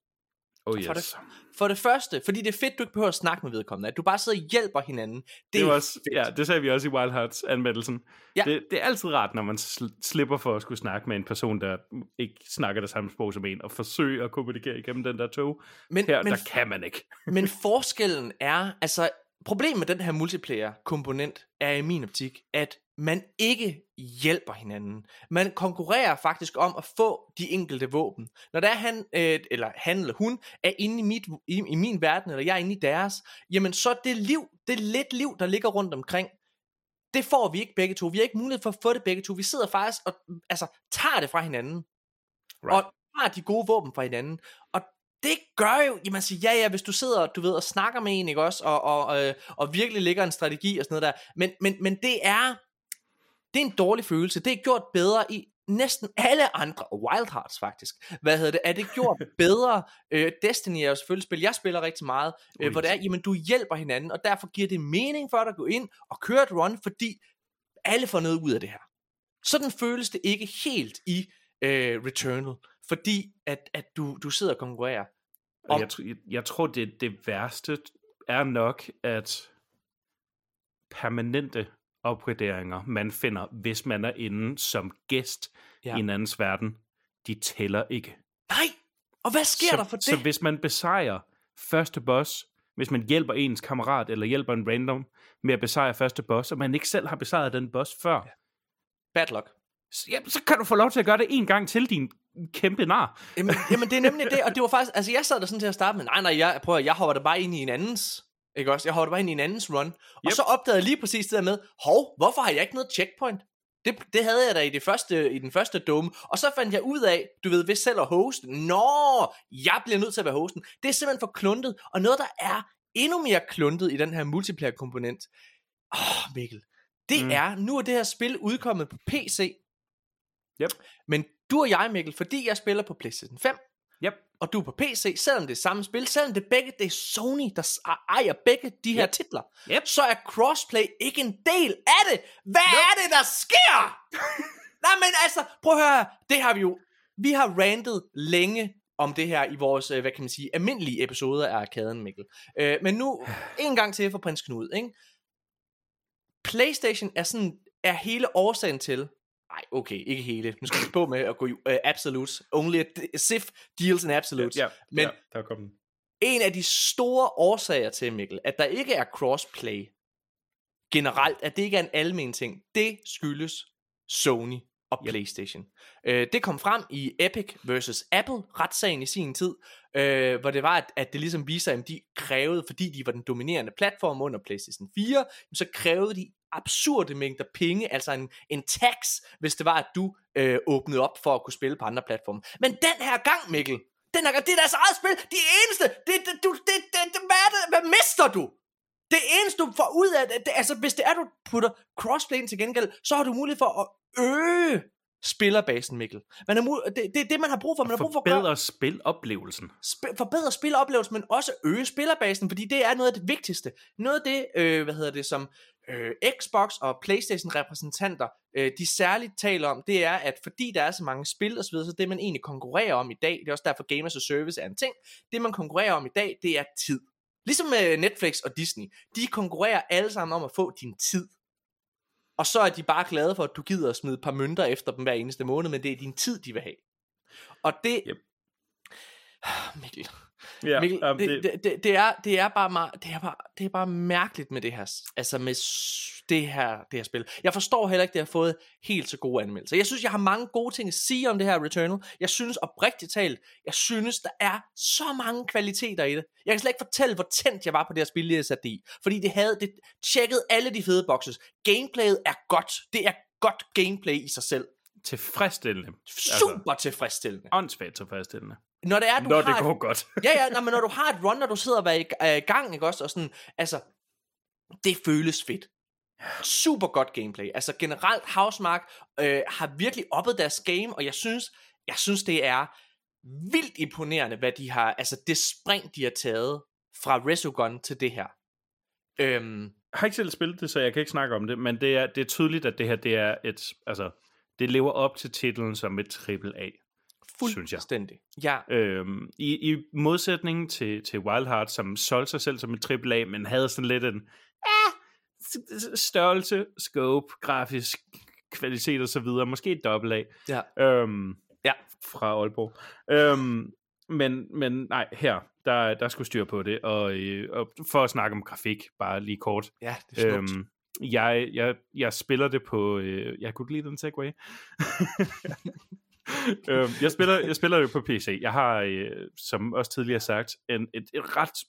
Oh yes. for, det, for det første, fordi det er fedt, du ikke behøver at snakke med vedkommende, at du bare sidder og hjælper hinanden. Det, det, er også, fedt. ja, det sagde vi også i Wild Hearts anmeldelsen. Ja. Det, det er altid rart, når man sl- slipper for at skulle snakke med en person, der ikke snakker det samme sprog som en, og forsøge at kommunikere igennem den der tog. Men, Her, men, der kan man ikke. men forskellen er, altså problemet med den her multiplayer-komponent er i min optik, at man ikke hjælper hinanden. Man konkurrerer faktisk om at få de enkelte våben. Når der er han, øh, eller han eller hun, er inde i, mit, i, i min verden, eller jeg er inde i deres, jamen så det liv, det lidt liv, der ligger rundt omkring, det får vi ikke begge to. Vi har ikke mulighed for at få det begge to. Vi sidder faktisk og altså, tager det fra hinanden. Right. Og tager de gode våben fra hinanden. Og det gør jo, jamen altså, ja ja, hvis du sidder, du ved, og snakker med en, ikke også, og, og, øh, og virkelig lægger en strategi og sådan noget der, men, men, men det er, det er en dårlig følelse, det er gjort bedre i næsten alle andre, og Wild Hearts faktisk, hvad hedder det, er det gjort bedre, øh, Destiny er jo selvfølgelig spil, jeg spiller rigtig meget, øh, hvor det er, jamen du hjælper hinanden, og derfor giver det mening for dig at gå ind og køre et run, fordi alle får noget ud af det her. Sådan føles det ikke helt i øh, Returnal, fordi at, at du, du sidder og konkurrerer. Og Om- jeg, jeg tror, det, det værste er nok, at permanente opgraderinger, man finder, hvis man er inde som gæst Ja. i en andens verden, de tæller ikke. Nej, og hvad sker så, der for det? Så hvis man besejrer første boss, hvis man hjælper ens kammerat, eller hjælper en random med at besejre første boss, og man ikke selv har besejret den boss før, ja. Bad luck. så, ja, så kan du få lov til at gøre det en gang til, din kæmpe nar. Jamen, jamen det er nemlig det, og det var faktisk, altså jeg sad der sådan til at starte med, nej nej, jeg, prøver, jeg hopper da bare ind i en andens, ikke også? Jeg hopper da bare ind i en andens run, og Yep. så opdagede jeg lige præcis det der med, hov, hvorfor har jeg ikke noget checkpoint? Det, det havde jeg da i, det første, i den første dome, og så fandt jeg ud af, du ved, ved selv at hoste, nå, jeg bliver nødt til at være hosten. Det er simpelthen for kluntet, og noget, der er endnu mere kluntet i den her multiplayer-komponent, åh oh, Mikkel, det Mm. er, nu er det her spil udkommet på PC, Yep. men du og jeg, Mikkel, fordi jeg spiller på PlayStation 5, Yep. Og du er på PC, selvom det er samme spil, selvom det er begge, det er Sony, der s- ejer begge de her Yep. titler, Yep. så er crossplay ikke en del af det. Hvad nope. er det, der sker? Nej, men altså, prøv at høre, det har vi jo, vi har rantet længe om det her i vores, øh, hvad kan man sige, almindelige episoder af Arkaden, Mikkel. Øh, men nu, en gang til for prins Knud, ikke? PlayStation er sådan, er hele årsagen til, nej, okay, ikke hele, nu skal vi på med at gå i uh, absolutes, only Sif deals in absolutes, Ja, men ja, der kom den. en af de store årsager til, Mikkel, at der ikke er crossplay generelt, at det ikke er en almen ting, det skyldes Sony og Yep. PlayStation. Øh, det kom frem i Epic versus Apple retssagen i sin tid, øh, hvor det var, at, at det ligesom viser, at de krævede, fordi de var den dominerende platform under PlayStation 4, så krævede de absurde mængder penge, altså en, en tax, hvis det var, at du øh, åbnede op for at kunne spille på andre platforme. Men den her gang, Mikkel, den her gang, det er deres eget spil, de eneste, det, det, du, det, det, det, hvad, er det, hvad mister du? Det eneste, du får ud af det, det altså hvis det er, du putter crossplay ind til gengæld, så har du mulighed for at øge spillerbasen, Mikkel. Man er mul- det, det det, man har brug for. Man har brug for at gøre, Forbedre spiloplevelsen. sp- forbedre spiloplevelsen, men også øge spillerbasen, fordi det er noget af det vigtigste. Noget af det, øh, hvad hedder det, som øh, Xbox og Playstation repræsentanter, øh, de særligt taler om, det er, at fordi der er så mange spil og så det man egentlig konkurrerer om i dag, det er også derfor Gamers as Service er en ting, det man konkurrerer om i dag, det er tid. Ligesom med Netflix og Disney, de konkurrerer alle sammen om at få din tid. Og så er de bare glade for, at du gider at smide et par mønter efter dem hver eneste måned, men det er din tid, de vil have. Og det... Yep. Mikkel, Ja, Mikkel, um, det, det, det, det, er, det, er bare meget, det, er bare, det er bare mærkeligt med det her, altså med det her, det her spil. Jeg forstår heller ikke, at det har fået helt så gode anmeldelser. Jeg synes, jeg har mange gode ting at sige om det her Returnal. Jeg synes oprigtigt talt, jeg synes, der er så mange kvaliteter i det. Jeg kan slet ikke fortælle, hvor tændt jeg var på det her spil, jeg satte i. Fordi det havde, det tjekkede alle de fede boxes. Gameplayet er godt. Det er godt gameplay i sig selv. tilfredsstillende. Super tilfredsstillende. Åndssvagt tilfredsstillende. Når det er, du Når har det et går godt. ja, ja, nej, men når du har et run, når du sidder og i, er i gang, ikke også, og sådan, altså, det føles fedt. Super godt gameplay. Altså generelt, Housemark øh, har virkelig oppet deres game, og jeg synes, jeg synes, det er vildt imponerende, hvad de har, altså det spring, de har taget fra Resogun til det her. Øhm, Jeg har ikke selv spillet det, så jeg kan ikke snakke om det, men det er, det er tydeligt, at det her det er et, altså, det lever op til titlen som et triple A. Synes jeg. fuldstændig. Ja, Øhm, i, I modsætning til, til Wild Hearts, som solgte sig selv som et triple A, men havde sådan lidt en ah, s- s- størrelse, scope, grafisk kvalitet og så videre. Måske et dobbelt A. ja. Øhm, Ja. Fra Aalborg. Øhm, men, men nej, her, der, der skulle styr på det. Og, øh, og for at snakke om grafik, bare lige kort. Ja, det er smukt. Øhm, jeg, jeg, jeg spiller det på... Øh, jeg kunne lide den segway. øhm, jeg, spiller, jeg spiller det på PC. Jeg har, øh, som også tidligere sagt, en, et, et ret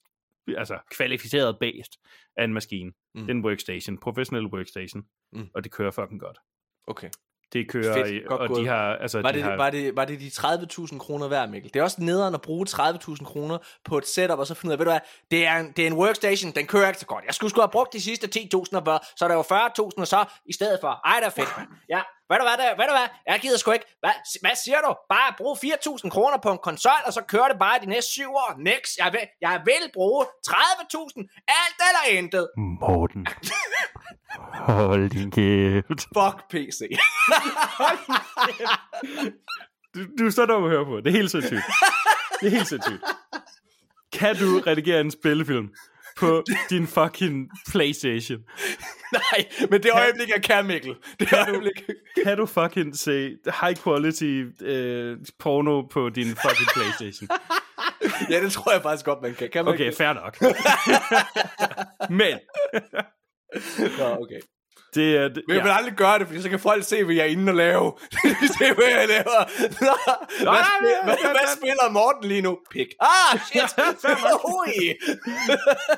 altså, kvalificeret based af en maskine. Mm. Det er en workstation, professionel workstation. Mm. Og det kører fucking godt. Okay. Det kører, Fedt, og gået. de har... Altså, Var de det, har, var, det, var det de 30.000 kroner værd, Mikkel? Det er også nederen at bruge 30.000 kroner på et setup, og så finde ud af, ved du hvad, det er, en, det er en workstation, den kører ikke så godt. Jeg skulle skulle have brugt de sidste 10.000, og hvor- så er det jo 40.000, og så i stedet for. Ej, det er fedt, mand. Ja, ved du hvad, det, ved du hvad, jeg gider sgu ikke. Hvad, hvad siger du? Bare brug 4.000 kroner på en konsol, og så kører det bare de næste 7 år. Next, jeg vil, jeg vil bruge 30.000, alt eller intet. Morten. Hold din kæft. Fuck PC. Du, du er så dum at høre på. Det er helt sindssygt. Det er helt sindssygt. Kan du redigere en spillefilm på din fucking Playstation? Nej, men det øjeblik, jeg kan, Mikkel. Det øjeblik. Kan du fucking se high quality øh, porno på din fucking Playstation? Ja, det tror jeg faktisk godt, man kan. kan man Okay, ikke? fair nok. Men Nå, okay. det er... Det, Men jeg vil ja. aldrig gøre det, fordi så kan folk se, hvad jeg er inde og lave. se, hvad jeg laver. Hvad, nej, spil, hvad, hvad spiller Morten lige nu? Pik. Ah, shit.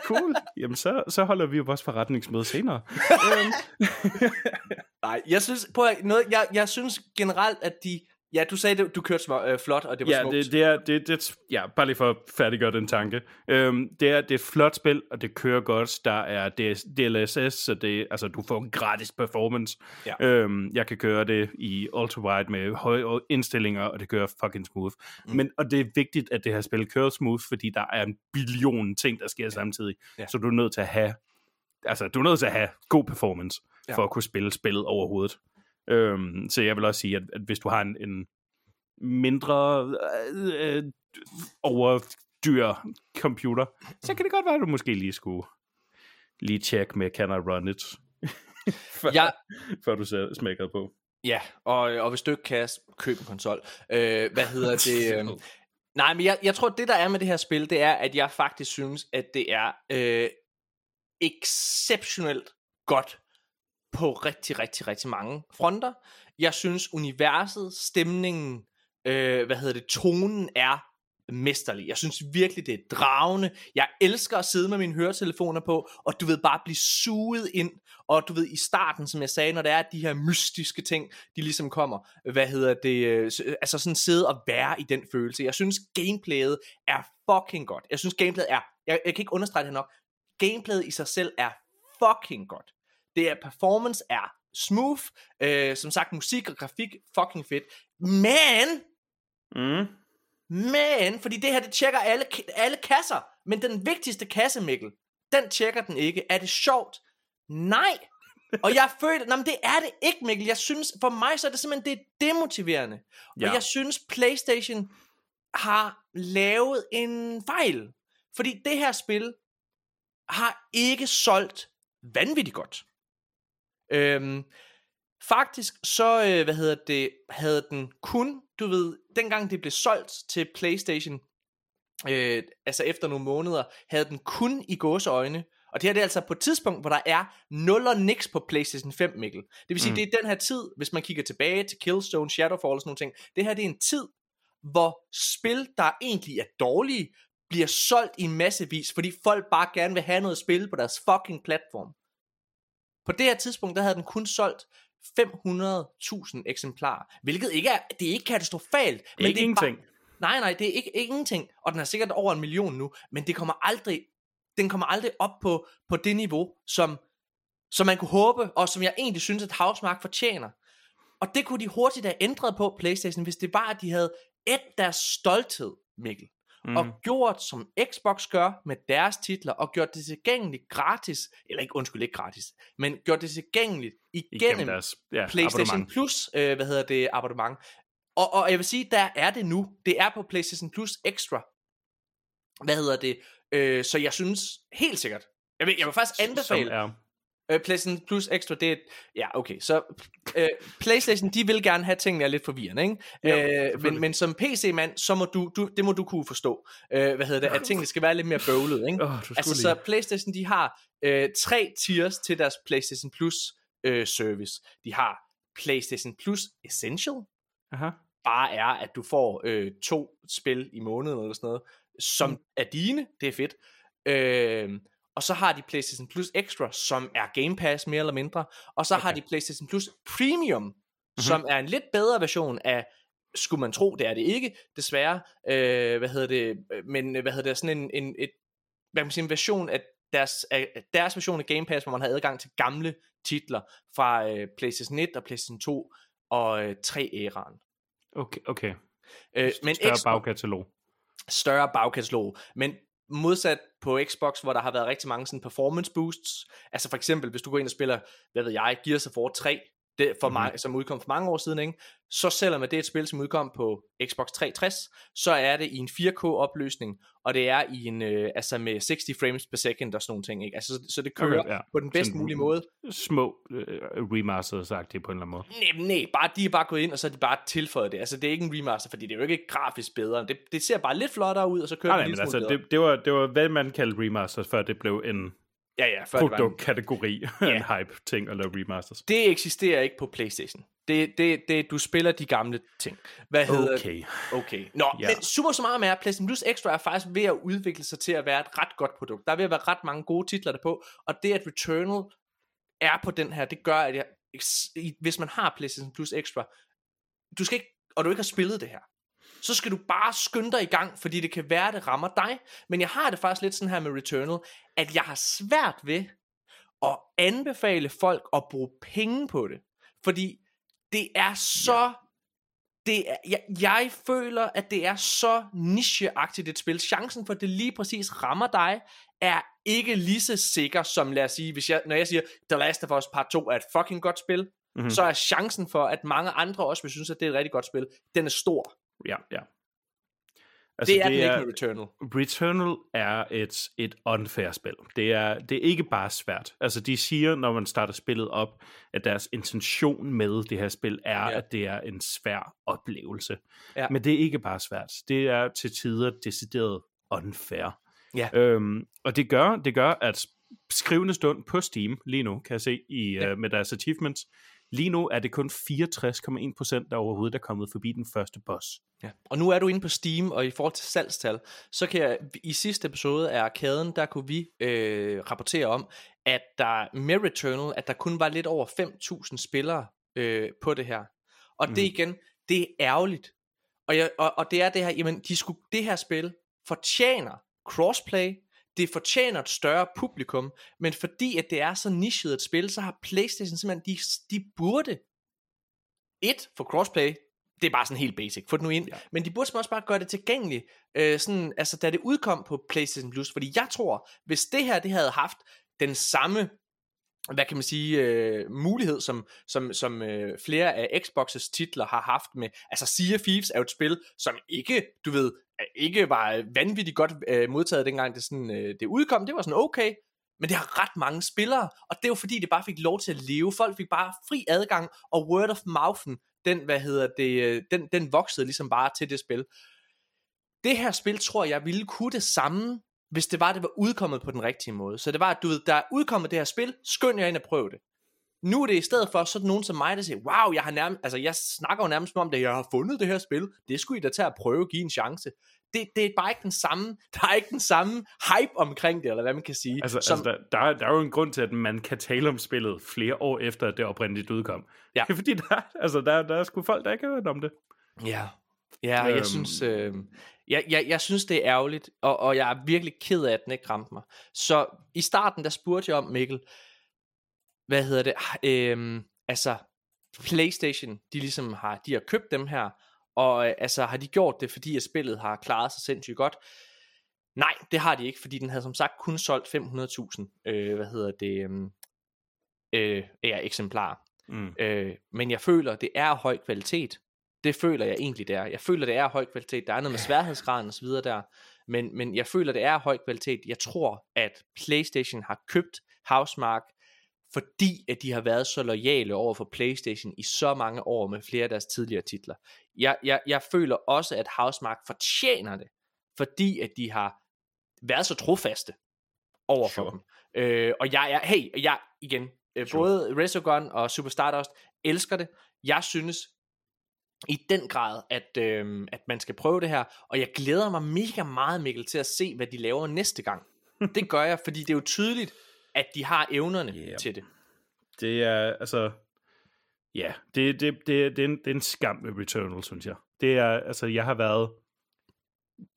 Cool. Jamen, så, så holder vi jo vores forretningsmøde senere. Nej, jeg synes, på noget, jeg, jeg synes generelt, at de... Ja, du sagde, du kørte små, øh, flot, og det var ja, smukt. det, det, er, det, det, ja, bare lige for at færdiggøre den tanke. Øhm, det, er, det er et flot spil, og det kører godt. Der er DS, DLSS, så det, altså, du får en gratis performance. Ja. Øhm, jeg kan køre det i ultra-wide med høje indstillinger, og det kører fucking smooth. Mm. Men, og det er vigtigt, at det her spil kører smooth, fordi der er en billion ting, der sker samtidig. Ja. Så du er nødt til at have altså, du er nødt til at have god performance, Ja. ja. for at kunne spille spillet overhovedet. Øhm, så jeg vil også sige, at, at hvis du har en, en mindre øh, øh, overdyr computer, så kan det godt være, at du måske lige skulle lige tjekke med, can I run it? før, Ja. før du så smækker på. Ja, og, og hvis du ikke kan, køb en konsol. Øh, hvad hedder det? Øh, nej, men jeg, jeg tror, det der er med det her spil, det er, at jeg faktisk synes, at det er øh, exceptionelt godt på rigtig, rigtig, rigtig mange fronter. Jeg synes, universet, stemningen, øh, hvad hedder det, tonen er mesterlig. Jeg synes virkelig, det er dragende. Jeg elsker at sidde med mine høretelefoner på, og du ved bare blive suget ind. Og du ved, i starten, som jeg sagde, når der er de her mystiske ting, de ligesom kommer, hvad hedder det, øh, øh altså sådan sidde og være i den følelse. Jeg synes, gameplayet er fucking godt. Jeg synes, gameplayet er, jeg, jeg kan ikke understrege det nok, gameplayet i sig selv er fucking godt. Det er, performance er smooth, øh, som sagt, musik og grafik, fucking fedt. Men, Mm. men, fordi det her, det tjekker alle, alle kasser, men den vigtigste kasse, Mikkel, den tjekker den ikke. Er det sjovt? Nej. Og jeg føler, nej, men det er det ikke, Mikkel. Jeg synes, for mig så er det simpelthen, det er demotiverende. Ja. Og jeg synes, Playstation har lavet en fejl. Fordi det her spil har ikke solgt vanvittigt godt. Øhm, faktisk så, øh, hvad hedder det, havde den kun, du ved, dengang det blev solgt til Playstation, øh, altså efter nogle måneder, havde den kun i gåseøjne, og det her det er altså på et tidspunkt, hvor der er 0 og niks på PlayStation 5, Mikkel. Det vil sige, mm. Det er den her tid, hvis man kigger tilbage til Killzone, Shadowfall og sådan nogle ting. Det her det er en tid, hvor spil, der egentlig er dårlige, bliver solgt i massevis, fordi folk bare gerne vil have noget spil på deres fucking platform. På det her tidspunkt, der havde den kun solgt 500.000 eksemplarer, hvilket ikke er, det er ikke katastrofalt. Men ikke det er ingenting. Bare, nej, nej, det er ikke, ikke ingenting, og den er sikkert over en million nu, men det kommer aldrig, den kommer aldrig op på, på det niveau, som, som man kunne håbe, og som jeg egentlig synes, at Housemark fortjener. Og det kunne de hurtigt have ændret på Playstation, hvis det var, at de havde et deres stolthed, Mikkel mm. og gjort som Xbox gør med deres titler, og gjort det tilgængeligt gratis, eller ikke, undskyld, ikke gratis, men gjort det tilgængeligt igennem, Igennem deres ja, PlayStation. Plus, øh, hvad hedder det, abonnement. Og, og jeg vil sige, der er det nu. Det er på PlayStation Plus Extra. Hvad hedder det? Øh, så jeg synes helt sikkert, jeg vil, jeg vil faktisk anbefale, Som er, Øh, PlayStation Plus Extra, det er... Ja, okay, så øh, PlayStation, de vil gerne have tingene er lidt forvirrende, ikke? Jo, øh, men, men som PC-mand, så må du, du, det må du kunne forstå, øh, hvad hedder det, at tingene skal være lidt mere bøvlet, ikke? Skulle altså, så PlayStation, de har øh, tre tiers til deres PlayStation Plus øh, service. De har PlayStation Plus Essential, Aha. bare er, at du får øh, to spil i måneden eller sådan noget, som mm. er dine, det er fedt. Øh, og så har de PlayStation Plus Extra, som er Game Pass mere eller mindre, og så okay. har de PlayStation Plus Premium, mm-hmm. som er en lidt bedre version af skulle man tro, det er det ikke, desværre. Øh, hvad hedder det? Men hvad hedder det? Sådan en, en, et, hvad kan man sige, en version af deres, af deres version af Game Pass, hvor man har adgang til gamle titler fra øh, PlayStation 1 og PlayStation 2 og øh, 3 æraen. Okay, okay. Øh, men Større bagkatalog. større bagkatalog. Men modsat på Xbox, hvor der har været rigtig mange sådan performance boosts, altså for eksempel, hvis du går ind og spiller, hvad ved jeg, Gears of War 3, det for mm-hmm. som udkom for mange år siden, ikke? så selvom det er et spil, som udkom på Xbox 360, så er det i en 4K opløsning, og det er i en, øh, altså med 60 frames per second og sådan nogle ting, ikke? Altså, så, det kører Okay, ja. på den bedst Sådan- mulige måde. Små øh, remasters sagt det på en eller anden måde. Nej, nej, bare, de er bare gået ind, og så har de bare tilføjet det. Altså, det er ikke en remaster, fordi det er jo ikke grafisk bedre. Det, det ser bare lidt flottere ud, og så kører Nej, det nej, en men lille altså, det, det, var, det var, hvad man kaldte remasters, før det blev en Ja, ja, før det var en, produktkategori, en hype-ting at lave remasters. Det eksisterer ikke på Playstation. Det, det, det, du spiller de gamle ting. Hvad hedder Okay. Okay. Nå, Ja. ja. men super med er, PlayStation Plus Extra er faktisk ved at udvikle sig til at være et ret godt produkt. Der er ved at være ret mange gode titler der på, og det at Returnal er på den her, det gør, at jeg, hvis man har PlayStation Plus Extra, du skal ikke, og du ikke har spillet det her, så skal du bare skynde dig i gang, fordi det kan være, det rammer dig. Men jeg har det faktisk lidt sådan her med Returnal, at jeg har svært ved at anbefale folk at bruge penge på det. Fordi det er så... Ja. Det er, jeg, jeg føler, at det er så nicheagtigt et spil. Chancen for, at det lige præcis rammer dig, er ikke lige så sikker som, lad os sige, hvis jeg, når jeg siger, The Last of Us Part 2 er et fucking godt spil, Mhm. mm-hmm. så er chancen for, at mange andre også vil synes, at det er et rigtig godt spil, den er stor. Ja, ja. Altså, det er det den ikke med Returnal. Returnal er et, et unfair spil. Det er, det er ikke bare svært. Altså, de siger, når man starter spillet op, at deres intention med det her spil er, ja. At det er en svær oplevelse. Ja. Men det er ikke bare svært. Det er til tider decideret unfair. Ja. Øhm, og det gør, det gør, at skrivende stund på Steam lige nu, kan jeg se i, ja. uh, med deres achievements, lige nu er det kun 64,1% der overhovedet er kommet forbi den første boss. Ja. Og nu er du inde på Steam, og i forhold til salgstal, så kan jeg, i sidste episode af Arkaden, der kunne vi øh, rapportere om, at der med Returnal, at der kun var lidt over 5.000 spillere øh, på det her. Og mm. det igen, det er ærgerligt. Og, jeg, og, og det er det her, jamen, de skulle, det her spil fortjener crossplay, det fortjener et større publikum, men fordi at det er så nichet et spil, så har Playstation simpelthen, de, de burde et, for crossplay, det er bare sådan helt basic, få det nu ind, ja. men de burde også bare gøre det tilgængeligt, øh, sådan, altså da det udkom på PlayStation Plus, fordi jeg tror, hvis det her, det havde haft den samme hvad kan man sige, øh, mulighed, som, som, som øh, flere af Xbox's titler har haft med, altså Sea of Thieves er jo et spil, som ikke, du ved, ikke var vanvittigt godt øh, modtaget dengang det, sådan, øh, det udkom, det var sådan okay, men det har ret mange spillere, og det er jo fordi, det bare fik lov til at leve, folk fik bare fri adgang, og word of mouthen, den, hvad hedder det, øh, den, den voksede ligesom bare til det spil. Det her spil, tror jeg, ville kunne det samme, hvis det var, det var udkommet på den rigtige måde. Så det var, at du ved, der er udkommet det her spil, skynd jer ind og prøv det. Nu er det i stedet for sådan nogen som mig, der siger, wow, jeg har nærmest, altså jeg snakker jo nærmest om det, jeg har fundet det her spil, det skulle I da tage at prøve at give en chance. Det, det er bare ikke den samme, der er ikke den samme hype omkring det, eller hvad man kan sige. Altså, som, altså der, der, er, der er jo en grund til, at man kan tale om spillet flere år efter, at det oprindeligt udkom. Ja. Det er fordi, der, altså, der, der er sgu folk, der ikke har hørt om det. Ja, ja og jeg Øhm. synes, øh, jeg, jeg, jeg synes det er ærgerligt, og, og jeg er virkelig ked af, at den ikke ramte mig. Så i starten, der spurgte jeg om, Mikkel, hvad hedder det, øh, altså Playstation, de ligesom har, de har købt dem her, og øh, altså har de gjort det, fordi at spillet har klaret sig sindssygt godt? Nej, det har de ikke, fordi den havde som sagt kun solgt 500.000, øh, hvad hedder det, øh, øh, ja, eksemplarer. Mm. Øh, men jeg føler, det er høj kvalitet. Det føler jeg egentlig, det er. Jeg føler, det er høj kvalitet. Der er noget med sværhedsgraden og så videre der. Men, men jeg føler, det er høj kvalitet. Jeg tror, at PlayStation har købt Housemark, fordi at de har været så lojale over for PlayStation i så mange år med flere af deres tidligere titler. Jeg, jeg, jeg føler også, at Housemark fortjener det, fordi at de har været så trofaste over for Sure. dem. Øh, og jeg er, hey, jeg igen, øh, Sure. både Resogun og Super Stardust elsker det. Jeg synes i den grad, at, øh, at man skal prøve det her, og jeg glæder mig mega meget, Mikkel, til at se, hvad de laver næste gang. det gør jeg, fordi det er jo tydeligt, at de har evnerne Yeah. til det. Det er, altså... Ja, det, det, det, det, er en, det er en skam med Returnal, synes jeg. Det er, altså, jeg har været,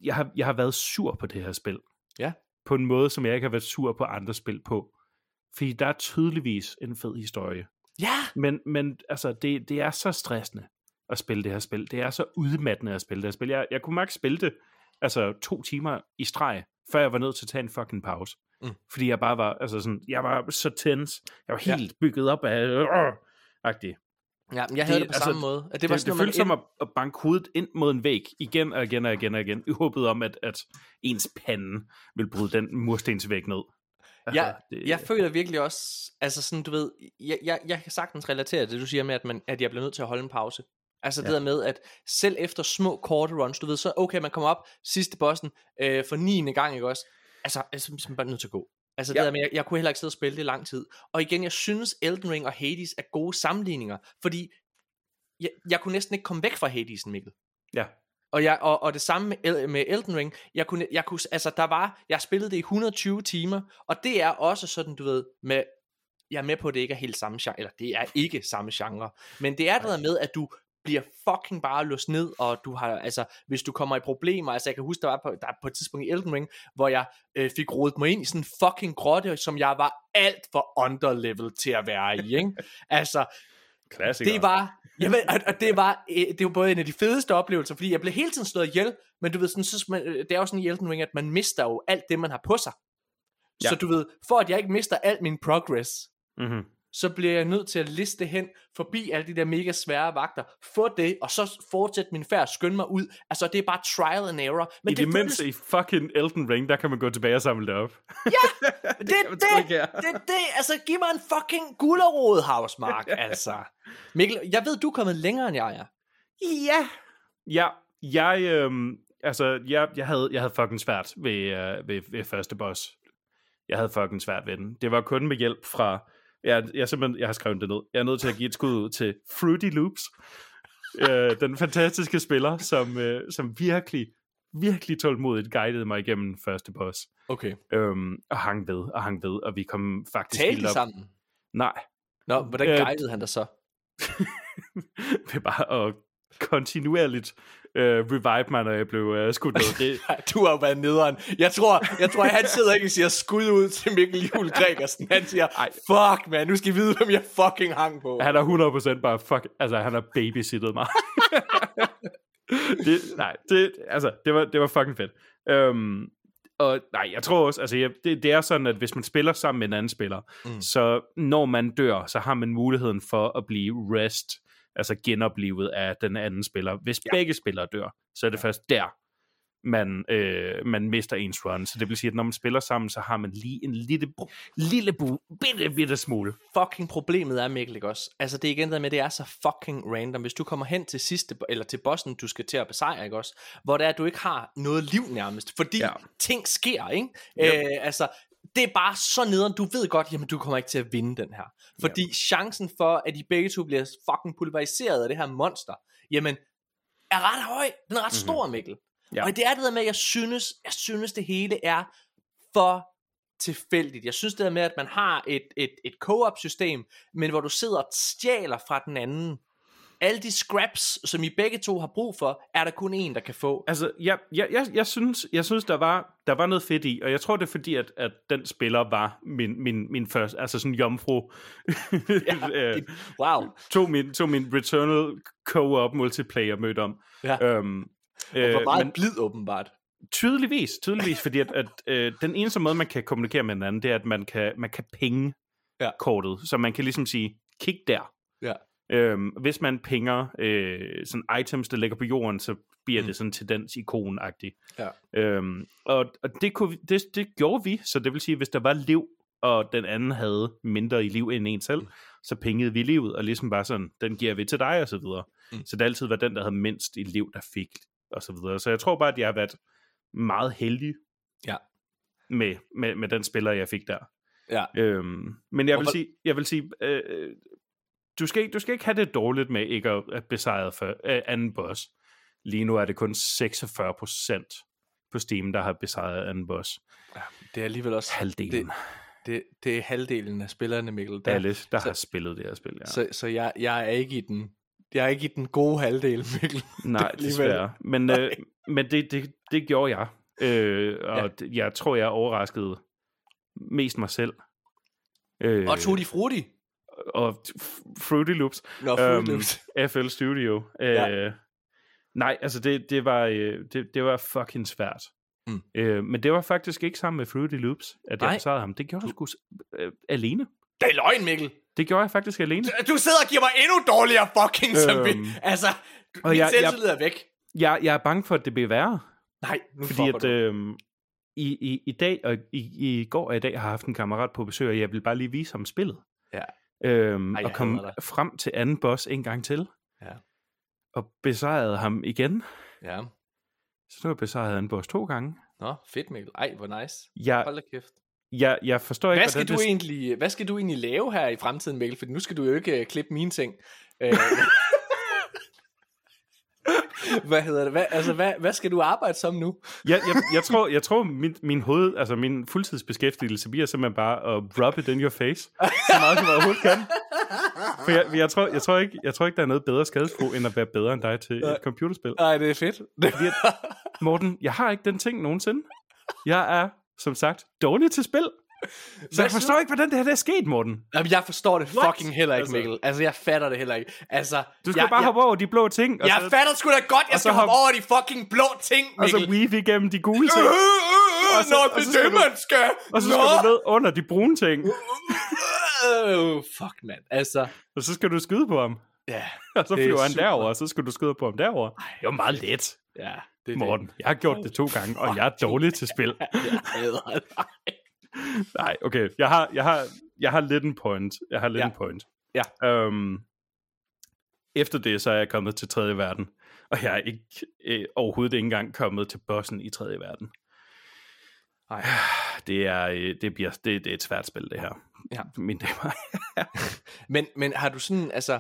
jeg har, jeg har været sur på det her spil. Ja. På en måde, som jeg ikke har været sur på andre spil på. Fordi der er tydeligvis en fed historie. Ja! Men, men altså, det, det er så stressende at spille det her spil. Det er så udmattende at spille det her spil. Jeg, jeg kunne maks spille det altså, to timer i streg, før jeg var nødt til at tage en fucking pause. Mm. Fordi jeg bare var, altså sådan, jeg var så tens. Jeg var helt ja. bygget op af, øh, agtig. Ja, men jeg havde det, det på altså, samme måde. At Det, det, var det, sådan, det føltes som at, at banke hovedet ind mod en væg igen og igen og igen og igen, i håbet om, at, at ens pande vil bryde den murstensvæg ned. Altså, jeg, det, jeg føler virkelig også, altså sådan, du ved, jeg, jeg, jeg kan sagtens relatere til det, du siger med, at, man, at jeg bliver nødt til at holde en pause. Altså det Ja. der med, at selv efter små korte runs, du ved, så okay, man kommer op sidste bossen øh, for 9. gang, ikke også? Altså, altså så er man bare nødt til at gå. Altså det Ja. der med, jeg, jeg kunne heller ikke sidde og spille det i lang tid. Og igen, jeg synes Elden Ring og Hades er gode sammenligninger, fordi jeg, jeg kunne næsten ikke komme væk fra Hadesen, Mikkel. Ja. Og, jeg, og, og det samme med, med Elden Ring. Jeg kunne, jeg kunne, altså der var, jeg spillede det i 120 timer, og det er også sådan, du ved, med, jeg er med på, at det ikke er helt samme genre, eller det er ikke samme genre, men det er det der med, at du bliver fucking bare låst ned, og du har, altså, hvis du kommer i problemer, altså jeg kan huske, der var på, der er på et tidspunkt i Elden Ring, hvor jeg øh, fik rodet mig ind i sådan en fucking grotte, som jeg var alt for underlevel til at være i, ikke? altså, Klassiker. det var, jamen, og, og det var, øh, det var både en af de fedeste oplevelser, fordi jeg blev hele tiden slået ihjel, men du ved, sådan, så, man, øh, det er jo sådan i Elden Ring, at man mister jo alt det, man har på sig. Ja. Så du ved, for at jeg ikke mister alt min progress, Mm-hmm. Så bliver jeg nødt til at liste hen forbi alle de der mega svære vagter, få det, og så fortsætte min færd, skynde mig ud. Altså, det er bare trial and error. Men I det, det, det mindste i fucking Elden Ring, der kan man gå tilbage og samle det op. det, det, det, ikke her. det, det, altså, giv mig en fucking gullerod, Havsmark, altså. Mikkel, jeg ved, du er kommet længere, end jeg er. Ja. Ja, jeg, øhm, altså, jeg, jeg, havde, jeg havde fucking svært ved, øh, ved, ved første boss. Jeg havde fucking svært ved den. Det var kun med hjælp fra, jeg, jeg, simpelthen, jeg har skrevet det ned. Jeg er nødt til at give et skud ud til Fruity Loops. øh, den fantastiske spiller, som, øh, som virkelig, virkelig tålmodigt guidede mig igennem første boss. Okay. Øhm, og hang ved, og hang ved, og vi kom faktisk Talte helt op. sammen? Nej, Nå, hvordan Øh, guidede han dig så? ved bare at kontinuerligt øh, revive mig, når jeg blev øh, skudt ned. Det, Du har jo været nederen. Jeg tror, jeg tror, han sidder ikke og siger skud ud til Mikkel Juhl Gregersen. Han siger, Ej. fuck man, nu skal I vide, hvem jeg fucking hang på. han er 100% bare, fuck, altså han har babysittet mig. det, nej, det, altså, det var, det var fucking fedt. Øhm, og nej, jeg tror også, altså jeg, det, det er sådan, at hvis man spiller sammen med en anden spiller, Mm. så når man dør, så har man muligheden for at blive rest, altså genoplevet af den anden spiller. Hvis ja. begge spillere dør, så er det først der, man, øh, man mister ens run. Så det vil sige, at når man spiller sammen, så har man lige en lille, lille bu, bitte, bitte smule. fucking problemet er, Mikkel, ikke også? Altså, det er igen der med, det er så fucking random. Hvis du kommer hen til sidste, eller til bossen, du skal til at besejre, ikke også? Hvor det er, at du ikke har noget liv nærmest, fordi. Ja. ting sker, ikke? Yep. Øh, altså, det er bare så nederen, du ved godt, jamen du kommer ikke til at vinde den her. Fordi yep. chancen for, at de begge to bliver fucking pulveriseret af det her monster, jamen, er ret høj. Den er ret stor, mm-hmm. Mikkel. Ja. Og det er det der med, at jeg synes, jeg synes det hele er for tilfældigt. Jeg synes det der med, at man har et, et, et co-op system, men hvor du sidder og stjæler fra den anden. Alle de scraps, som I begge to har brug for, er der kun en, der kan få. Altså, jeg, jeg, jeg, jeg, synes, jeg synes, der var, der var noget fedt i, og jeg tror, det er fordi, at, at den spiller var min, min, min første, altså sådan jomfru. Ja, Øh, det- wow. tog, min, tog min Returnal co-op multiplayer mødt om. Ja. Øhm, Og hvor meget men blid åbenbart. tydeligvis, tydeligvis, fordi at, at øh, den eneste måde, man kan kommunikere med hinanden, det er, at man kan, man kan penge Ja. kortet, så man kan ligesom sige, kig der. Ja. Øhm, hvis man pinger øh, sådan items, der ligger på jorden, så bliver Mm. det sådan tendens ikon-agtigt. Ja. Øhm, og og det, kunne, det, det gjorde vi, så det vil sige, hvis der var liv, og den anden havde mindre i liv end en selv, Mm. så pengede vi livet, og ligesom bare sådan, den giver vi til dig, og så videre. Mm. Så det altid var den, der havde mindst i liv, der fik, og så videre. Så jeg tror bare, at jeg har været meget heldig Ja. med, med, med den spiller, jeg fik der. Ja. Øhm, men jeg vil sige, jeg vil sige øh, øh, du, skal ikke, du skal ikke have det dårligt med ikke at, at besejre for, øh, anden boss. Lige nu er det kun 46% på Steam, der har besejret anden boss. Det er alligevel også... Halvdelen. Det, det, det er halvdelen af spillerne, Mikkel. Der, Alle, der så- har spillet det her spil, ja. Så, så jeg, jeg er ikke i den jeg er ikke i den gode halvdel, Mikkel. Nej, desværre. Men, øh, men det, det, det gjorde jeg. Øh, og ja. jeg tror, jeg overraskede mest mig selv. Øh, Og Tutti Frutti. Og Fruity Loops. Nå, Fruity Øhm, Loops. FL Studio. Øh, Ja. Nej, altså det, det, var, øh, det, det var fucking svært. Mm. Øh, men det var faktisk ikke sammen med Fruity Loops, at jeg besejrede ham. Det gjorde jeg sgu øh, alene. Det er løgn, Mikkel. Det gjorde jeg faktisk alene. Du sidder og giver mig endnu dårligere fucking øhm, Øhm, Altså, og min jeg- selvtillid er væk. Jeg, jeg er bange for, at det bliver værre. Nej, nu Fordi at du. øh, i, i, i dag og i, i går og i dag har jeg haft en kammerat på besøg, og jeg vil bare lige vise ham spillet. Ja. Øhm, Ej, og dig. frem til anden boss en gang til. Ja. Og besejrede ham igen. Ja. Så nu har jeg besejret anden boss to gange. Nå, fedt, Mikkel. Ej, hvor nice. Jeg, Hold da kæft. jeg, jeg forstår ikke, Hvad skal, du det... egentlig, hvad skal du egentlig lave her i fremtiden, Mikkel? For nu skal du jo ikke uh, klippe mine ting. Hvad hedder det? Hvad, altså, hvad, hvad skal du arbejde som nu? Jeg, jeg, jeg tror, jeg tror min, min hoved, altså min fuldtidsbeskæftigelse bliver simpelthen bare at rub it in your face. Så meget som overhovedet kan. For jeg, jeg, tror, jeg, tror ikke, jeg tror ikke, der er noget bedre skadesbrug, end at være bedre end dig til et computerspil. Nej, det er fedt. Det, Morten, jeg har ikke den ting nogensinde. Jeg er, som sagt, dårlig til spil. Så jeg forstår ikke, hvordan det her det er sket, Morten. Jamen, jeg forstår det What? fucking heller ikke, Altså- Mikkel. Altså, jeg fatter det heller ikke. Altså, Du skal jeg, bare jeg, hoppe over de blå ting. Og Jeg så, fatter sgu da godt, jeg skal hoppe hop- over de fucking blå ting, og så Mikkel. weave igennem de gule Øh, ting. øh, øh, Og så- Nå, det er det, man skal. Og så Nå. skal du ned under de brune ting. Øh, fuck, mand. Altså, Og så skal du skyde på ham. ja. Og så Det er flyver han super. derover, og så skal du skyde på ham derover. Det var meget let, Ja, det Morten. Jeg har gjort det to gange, og jeg er dårlig til spil. det. Jeg hader dig. Nej, okay. Jeg har, jeg har, jeg har lidt en point. Jeg har lidt Ja. en point. Ja. Um, efter det, så er jeg kommet til tredje verden. Og jeg er ikke, øh, overhovedet ikke engang kommet til bossen i tredje verden. Nej. Det er, øh, det bliver, det, det er et svært spil, det her. Ja. Mine damer. Men, men har du sådan, altså...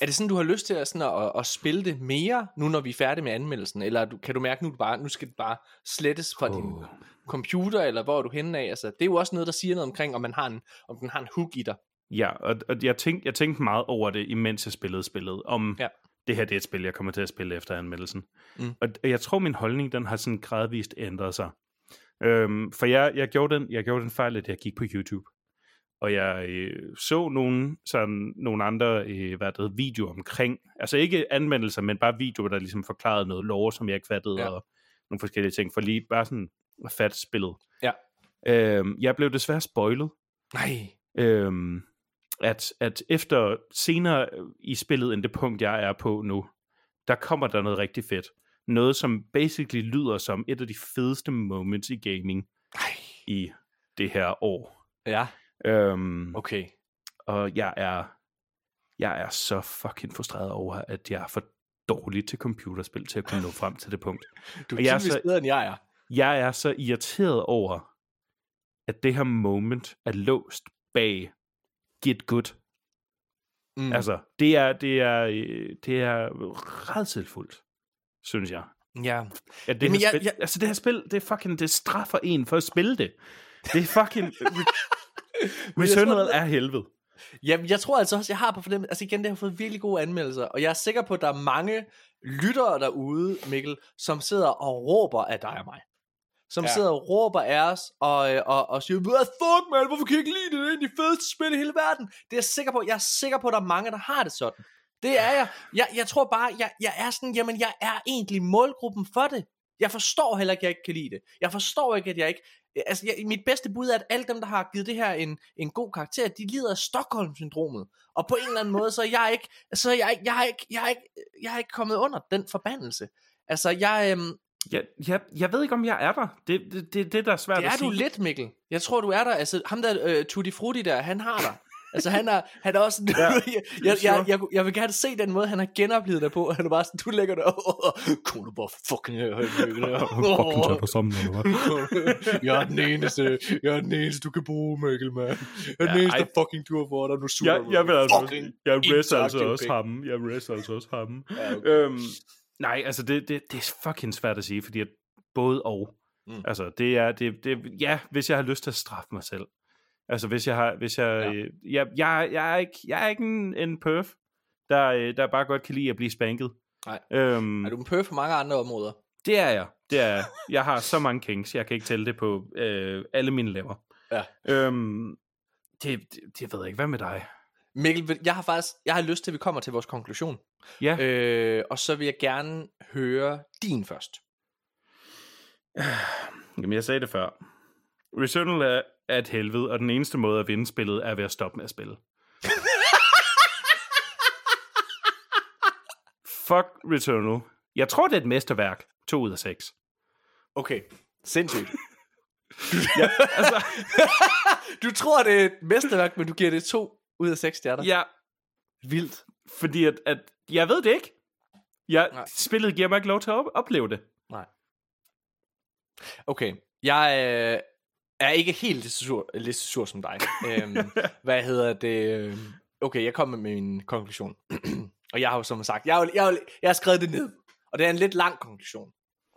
Er det sådan, du har lyst til at, sådan at, at, spille det mere, nu når vi er færdige med anmeldelsen? Eller du, kan du mærke, nu, det bare, nu skal det bare slettes fra oh. din. Computer, eller hvor er du henne af? Altså, det er jo også noget, der siger noget omkring, om, man har en, om den har en hook i dig. Ja, og, og jeg, tænkte, jeg tænkte meget over det, imens jeg spillede spillet, om Ja. det her det er et spil, jeg kommer til at spille efter anmeldelsen. Mm. Og, jeg tror, min holdning, den har sådan gradvist ændret sig. Øhm, for jeg, jeg, gjorde den, jeg gjorde den fejl, at jeg gik på YouTube. Og jeg øh, så nogle, sådan, nogle andre øh, hvad det videoer omkring, altså ikke anmeldelser, men bare videoer, der ligesom forklarede noget lore, som jeg ikke fattede, ja. og nogle forskellige ting, for lige bare sådan at fatte spillet. Ja. Øhm, jeg blev desværre spoilet, Nej. øhm, at, at efter senere i spillet end det punkt, jeg er på nu, der kommer der noget rigtig fedt. Noget, som basically lyder som et af de fedeste moments i gaming Nej. i det her år. Ja, Øhm, okay. Og jeg er, jeg er så fucking frustreret over, at jeg er for dårlig til computerspil til at kunne nå frem til det punkt. Du Og er jeg er så- bedre, end jeg er. Jeg er så irriteret over, at det her moment er låst bag Get Good. Mm. Altså, det er, det er, øh, det er redselfuldt, synes jeg. ja. At det, Jamen, her jeg- spil, jeg- Altså, det her spil, det er fucking, det straffer en for at spille det. Det er fucking... Returnal er helvede. Jamen, jeg tror altså også, jeg har på fornemmelsen, altså igen, det har fået virkelig gode anmeldelser, og jeg er sikker på, at der er mange lyttere derude, Mikkel, som sidder og råber af dig og mig. Som ja. Sidder og råber af os, og, øh, og, og siger, hvad fuck, man, hvorfor kan jeg ikke lide det? Det er en af de fedeste spil i hele verden. Det er jeg sikker på. Jeg er sikker på, at der er mange, der har det sådan. Det er jeg. Jeg, jeg tror bare, jeg, jeg er sådan, jamen, jeg er egentlig målgruppen for det. Jeg forstår heller ikke, at jeg ikke kan lide det. Jeg forstår ikke, at jeg ikke... Altså, jeg, mit bedste bud er, at alle dem, der har givet det her en, en god karakter, de lider af Stockholm-syndromet. Og på en eller anden måde, så er jeg ikke... Så er jeg, jeg, har ikke, jeg, ikke, jeg har ikke kommet under den forbandelse. Altså, jeg... Øhm, Jeg, jeg, jeg ved ikke, om jeg er der. Det er det, det, det, der er svært det at er sige. du lidt, Mikkel. Jeg tror, du er der. Altså, ham der uh, Tutti Frutti der, han har dig. Altså, han er, han er også... Ja, jeg, jeg, jeg, jeg, jeg, vil gerne se den måde, han har genoplevet dig på. Han er bare sådan, du lægger der... Kom du bare fucking Mikkel. Fucking tage dig sammen, eller hvad? jeg er den eneste, jeg er den eneste, du kan bruge, Mikkel, mand. Jeg er den Ja, eneste, ej. der fucking tur for dig. Nu suger Jeg, jeg vil altså, jeg rest altså også pik. ham. Jeg rest altså også ham. Ja, okay. Øhm, nej, altså det, det, det er fucking svært at sige, fordi at både og. Mm. Altså det er, det, det, ja, hvis jeg har lyst til at straffe mig selv, Altså hvis jeg har, hvis jeg, Ja. ja. jeg, jeg, jeg er ikke, jeg er ikke en, en perf, der, øh, der bare godt kan lide at blive spanket. Nej. Øhm, Er du en pøf på mange andre områder? Det er jeg. Det er jeg. Jeg har så mange kinks, jeg kan ikke tælle det på øh, alle mine lever. Ja. Øhm, det, det, det ved jeg ikke. Hvad med dig? Mikkel, jeg har faktisk jeg har lyst til, at vi kommer til vores konklusion. Ja, øh. Og så vil jeg gerne høre din først. Jamen, jeg sagde det før. Returnal er, er et helvede, og den eneste måde at vinde spillet er ved at stoppe med at spille. Fuck Returnal. Jeg tror, det er et mesterværk. 2 ud af 6. Okay, sindssygt. Ja, altså, du tror, det er et mesterværk, men du giver det to ud af seks stjerner. ja, Vildt. fordi at, at jeg ved det ikke. Jeg, Nej. spillet giver mig ikke lov til at op- opleve det. Nej. Okay, jeg øh, er ikke helt lige så sur, lige så sur som dig. øhm, hvad hedder det? øhm, Okay, jeg kommer med min konklusion. og jeg har jo som sagt, jeg har, jo- jeg, har, jo- jeg har skrevet det ned. Og det er en lidt lang konklusion.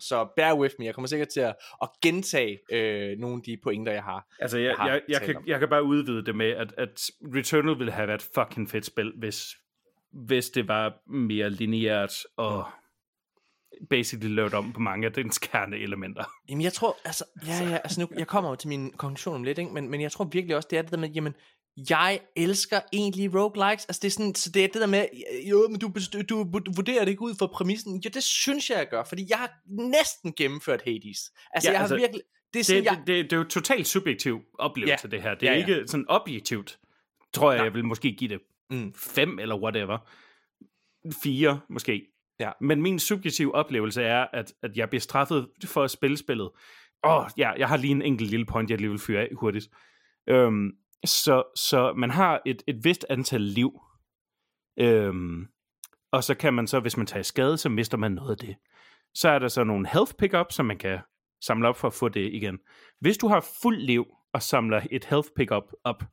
Så bear with me. Jeg kommer sikkert til at, at gentage øh, nogle af de pointer, jeg har. Altså, jeg, jeg har jeg, jeg, kan, om. jeg kan bare udvide det med, at, at Returnal ville have været et fucking fedt spil, hvis, hvis det var mere lineært og basically lavet om på mange af dens kerneelementer. Jamen jeg tror, altså, ja, ja, altså nu, jeg kommer jo til min konklusion om lidt, ikke? Men, men jeg tror virkelig også, det er det der med, jamen, jeg elsker egentlig roguelikes, altså det er sådan, så det er det der med, jo, men du, du, vurderer det ikke ud fra præmissen, jo, det synes jeg, jeg gør, fordi jeg har næsten gennemført Hades, altså Ja, jeg har altså, virkelig, det er Det, sådan, det, jeg, det, det er jo totalt subjektiv oplevelse, Ja. det her. Det er ja, ja. ikke sådan objektivt, tror jeg, Nej. jeg vil måske give det Mm. fem eller whatever. Fire måske. Ja. Men min subjektive oplevelse er, at, at jeg bliver straffet for at spille spillet. Åh, oh, ja, jeg har lige en enkelt lille point, jeg lige vil fyre af hurtigt. Øhm, så, så man har et, et vist antal liv. Øhm, og så kan man så, hvis man tager skade, så mister man noget af det. Så er der så nogle health pickup, som man kan samle op for at få det igen. Hvis du har fuld liv og samler et health pickup op,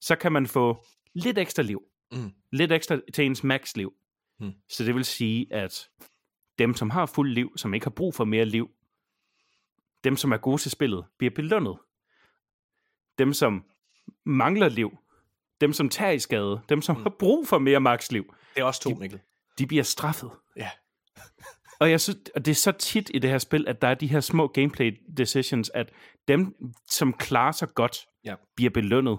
så kan man få lidt ekstra liv. Mm. Lidt ekstra til ens max liv. Mm. Så det vil sige, at dem, som har fuld liv, som ikke har brug for mere liv, dem, som er gode til spillet, bliver belønnet. Dem, som mangler liv, dem, som tager i skade, dem, som Mm. har brug for mere max liv, det er også to, Mikkel. de bliver straffet. Ja. Og jeg synes, og det er så tit i det her spil, at der er de her små gameplay decisions, at dem, som klarer sig godt, Ja. bliver belønnet.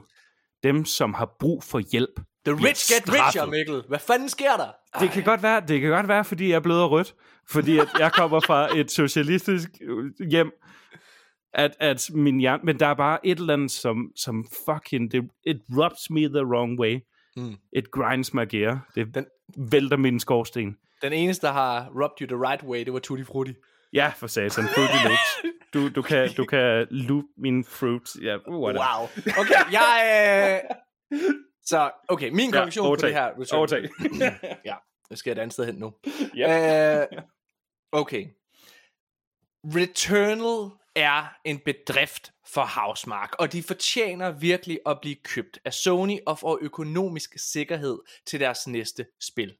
Dem, som har brug for hjælp, The rich get richer, straffet. Mikkel. Hvad fanden sker der? Det kan godt være, det kan godt være, fordi jeg er blevet rødt, fordi at jeg kommer fra et socialistisk øh, hjem, at, at min hjerne, men der er bare et eller andet, som, som fucking, det, it rubs me the wrong way. Mm. It grinds my gear. Det Den- vælter min skorsten. Den eneste, der har rubbed you the right way, det var Tutti Frutti. Ja, for satan. Fruity Loops. Du, du, kan, du kan loop min fruit. Ja, whatever. Wow. Okay, jeg... Øh... Så, okay, min Ja, konklusion på overtag. det her... Return- Overtag. ja, jeg skal et andet sted hen nu. Yep. Øh, okay. Returnal er en bedrift for Housemark, og de fortjener virkelig at blive købt af Sony og få økonomisk sikkerhed til deres næste spil.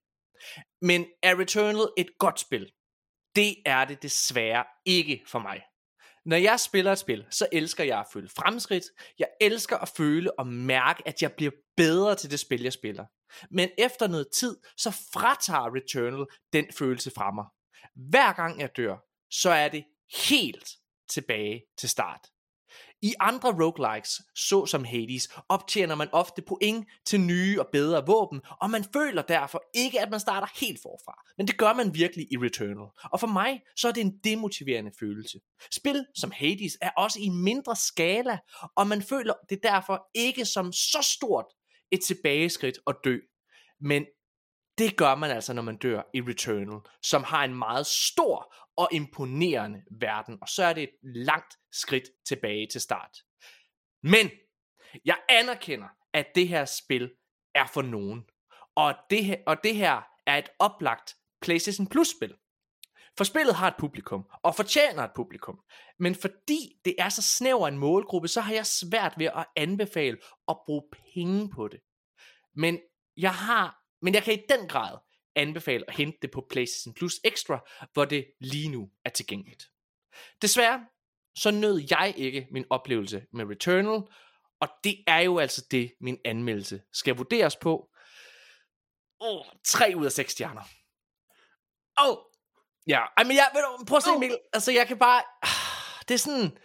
Men er Returnal et godt spil? Det er det desværre ikke for mig. Når jeg spiller et spil, så elsker jeg at føle fremskridt. Jeg elsker at føle og mærke, at jeg bliver bedre til det spil, jeg spiller. Men efter noget tid, så fratager Returnal den følelse fra mig. Hver gang jeg dør, så er det helt tilbage til start. I andre roguelikes, såsom Hades, optjener man ofte point til nye og bedre våben, og man føler derfor ikke, at man starter helt forfra. Men det gør man virkelig i Returnal. Og for mig, så er det en demotiverende følelse. Spil som Hades er også i mindre skala, og man føler det derfor ikke som så stort et tilbageskridt at dø. Men det gør man altså, når man dør i Returnal, som har en meget stor og imponerende verden, og så er det et langt skridt tilbage til start. Men jeg anerkender, at det her spil er for nogen, og det her, og det her er et oplagt PlayStation Plus spil. For spillet har et publikum, og fortjener et publikum. Men fordi det er så snæver en målgruppe, så har jeg svært ved at anbefale at bruge penge på det. Men jeg har, men jeg kan i den grad anbefale at hente det på PlayStation Plus Extra, hvor det lige nu er tilgængeligt. Desværre, så nød jeg ikke min oplevelse med Returnal, Og det er jo altså det, min anmeldelse skal vurderes på. Oh, 3 ud af 6 stjerner. Åh! Oh. Ja, Ej, men jeg, ved du, prøv at se, Mikkel. Altså, jeg kan bare... Det er sådan...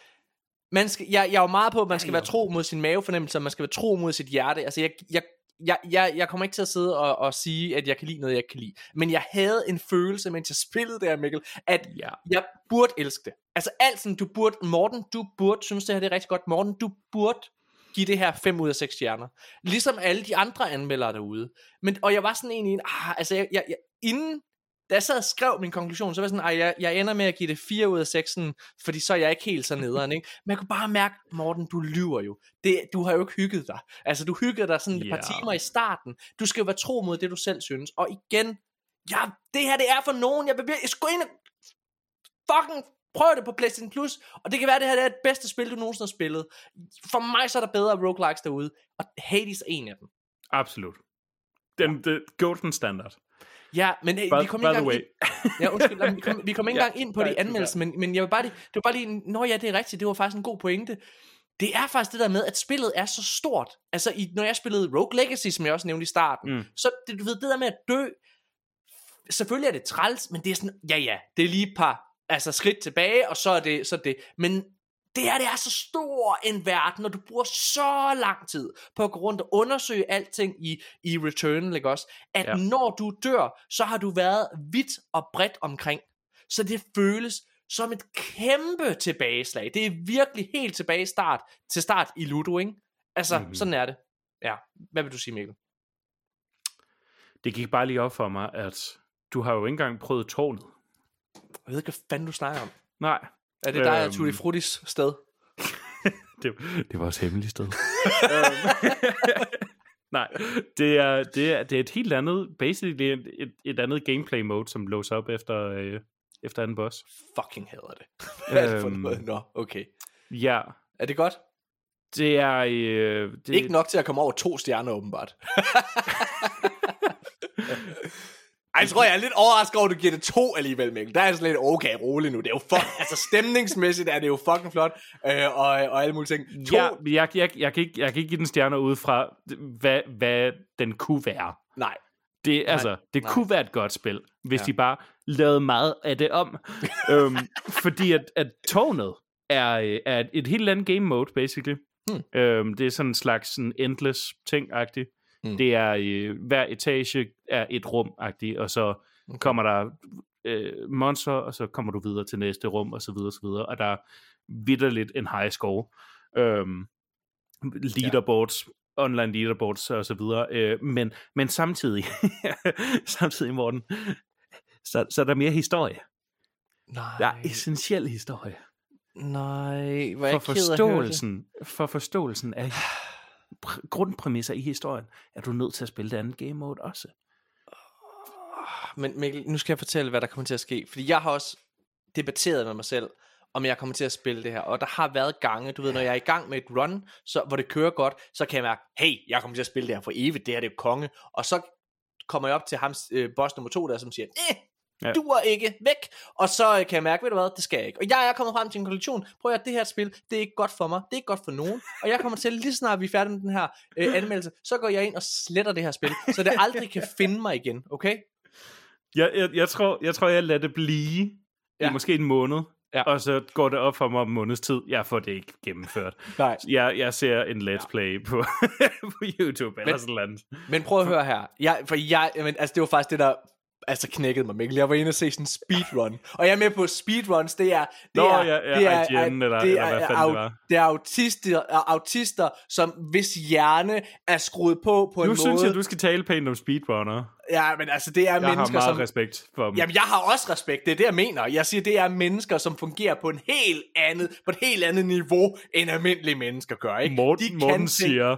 Man skal, jeg, jeg er jo meget på, at man skal være tro mod sin mavefornemmelse, og man skal være tro mod sit hjerte. Altså, jeg, jeg, jeg, jeg, jeg kommer ikke til at sidde og, og sige, at jeg kan lide noget, jeg ikke kan lide. Men jeg havde en følelse, mens jeg spillede der, Mikkel, at Ja. jeg burde elske det. Altså alt du burde, Morten, du burde synes, det her det er rigtig godt. Morten, du burde give det her 5 ud af 6 stjerner. Ligesom alle de andre anmeldere derude. Men, og jeg var sådan egentlig, ah, altså jeg, jeg, jeg, inden, da jeg sad og skrev min konklusion, så var jeg sådan, jeg, jeg ender med at give det 4 ud af 6, fordi så er jeg ikke helt så nederen, ikke? Men jeg kunne bare mærke, Morten, du lyver jo. Det, du har jo ikke hygget dig. Altså, du hyggede dig sådan et par Ja. timer i starten. Du skal jo være tro mod det, du selv synes. Og igen, ja, det her det er for nogen. Jeg, vil, jeg skulle ind og fucking prøv det på PlayStation Plus, og det kan være, det her det er det bedste spil, du nogensinde har spillet. For mig så er der bedre roguelikes derude, og Hades er en af dem. Absolut. Den, ja. golden standard. Ja, men hey, By, vi kom by ikke engang ind, ja, undskyld, vi kom, vi kom ikke Ja, engang ind på nej, det i anmeldelsen, men, men jeg vil bare lige, det var bare lige, nå ja, det er rigtigt, det var faktisk en god pointe. Det er faktisk det der med, at spillet er så stort. Altså, i, når jeg spillede Rogue Legacy, som jeg også nævnte i starten, Mm. så det, du ved, det der med at dø, selvfølgelig er det træls, men det er sådan, ja ja, det er lige et par altså, skridt tilbage, og så er det, så er det. Men det her, det er så stor en verden, og du bruger så lang tid på at gå rundt og undersøge alting i, i Returnal, ikke også? At Ja. når du dør, så har du været vidt og bredt omkring. Så det føles som et kæmpe tilbageslag. Det er virkelig helt tilbage start, til start i Ludo, ikke? Altså, Mhm. mm-hmm. sådan er det. Ja, hvad vil du sige, Mikkel? Det gik bare lige op for mig, at du har jo ikke engang prøvet tårnet. Jeg ved ikke, hvad fanden du snakker om. Nej. Er det dig, Øhm. øhm... Tutti Fruttis sted? Det, det var også hemmeligt sted. Nej, det er, det, er, det er et helt andet, basically et, et, et andet gameplay mode, som låser op efter, øh, efter en boss. Fucking hader det. Hvad er det for Øhm. noget? Nå, okay. Ja, Er det godt? det er... Øh, Det... Ikke nok til at komme over to stjerner, åbenbart. Ej, jeg tror, jeg er lidt overrasket over, at du giver det to alligevel, Mikkel. Der er jeg sådan lidt, okay, rolig nu. Det er jo fuck, altså stemningsmæssigt er det jo fucking flot, øh, og, og alle mulige ting. To, Ja, jeg, jeg, jeg, kan ikke, jeg kan ikke give den stjerner ud fra, hvad, hvad den kunne være. nej. Det, nej, altså, det nej. kunne være et godt spil, hvis Ja. de bare lavede meget af det om. øhm, fordi at, at tårnet er, er et, et helt andet game mode, basically. Hmm. Øhm, det er sådan en slags sådan endless ting-agtigt. Hmm. Det er, øh, hver etage er et rum-agtigt, og så Okay. kommer der øh, monster, og så kommer du videre til næste rum, og så videre, og så videre. Og der er vidderligt en high score. Øhm, leaderboards, online leaderboards og så videre. Øh, men, men samtidig, samtidig Morten, så, så er der mere historie. Nej. Der er essentiel historie. Nej, hvor For jeg det. forståelsen, for forståelsen af pr- grundpræmisser i historien, er du nødt til at spille det andet game mode også. Men Mikkel, nu skal jeg fortælle, hvad der kommer til at ske. Fordi jeg har også debatteret med mig selv, om jeg kommer til at spille det her. Og der har været gange, du ved, når jeg er i gang med et run, så, hvor det kører godt, så kan jeg mærke, hey, jeg kommer til at spille det her for evigt, det her det er konge. Og så kommer jeg op til ham, øh, boss nummer to der, som siger, eh, Ja. du er ikke væk. Og så øh, kan jeg mærke, ved du hvad, det skal jeg ikke. Og jeg er kommet frem til en konklusion. Prøv at det her spil, det er ikke godt for mig. Det er ikke godt for nogen. Og jeg kommer til, lige snart vi er færdige med den her øh, anmeldelse, så går jeg ind og sletter det her spil, så det aldrig kan finde mig igen. Okay? Jeg, jeg, jeg, tror, jeg tror, jeg lader det blive ja. I måske en måned, Ja. og så går det op for mig om måneds tid. Jeg får det ikke gennemført. Nej. Jeg, jeg ser en let's play på, på YouTube eller Men- sådan noget. Men prøv at høre her. Jeg, for jeg, men, altså, det var faktisk det, der altså knækkede mig, Mikkel. Jeg var inde og se sådan en speedrun. Og jeg er med på speedruns, det er... Det Nå, er, ja, ja, det er, IGN, eller- det eller er, hvad fanden au- det var. Det er autister, autister, som hvis hjerne er skruet på på en Nu måde... synes jeg, du skal tale pænt om speedrunner. Ja, men altså, det er Jeg har mennesker, meget som... respekt for dem. Jamen, jeg har også respekt, det er det, jeg mener. Jeg siger, det er mennesker, som fungerer på en helt andet, på et helt andet niveau, end almindelige mennesker gør, ikke? Morten, kan Morten ting- siger,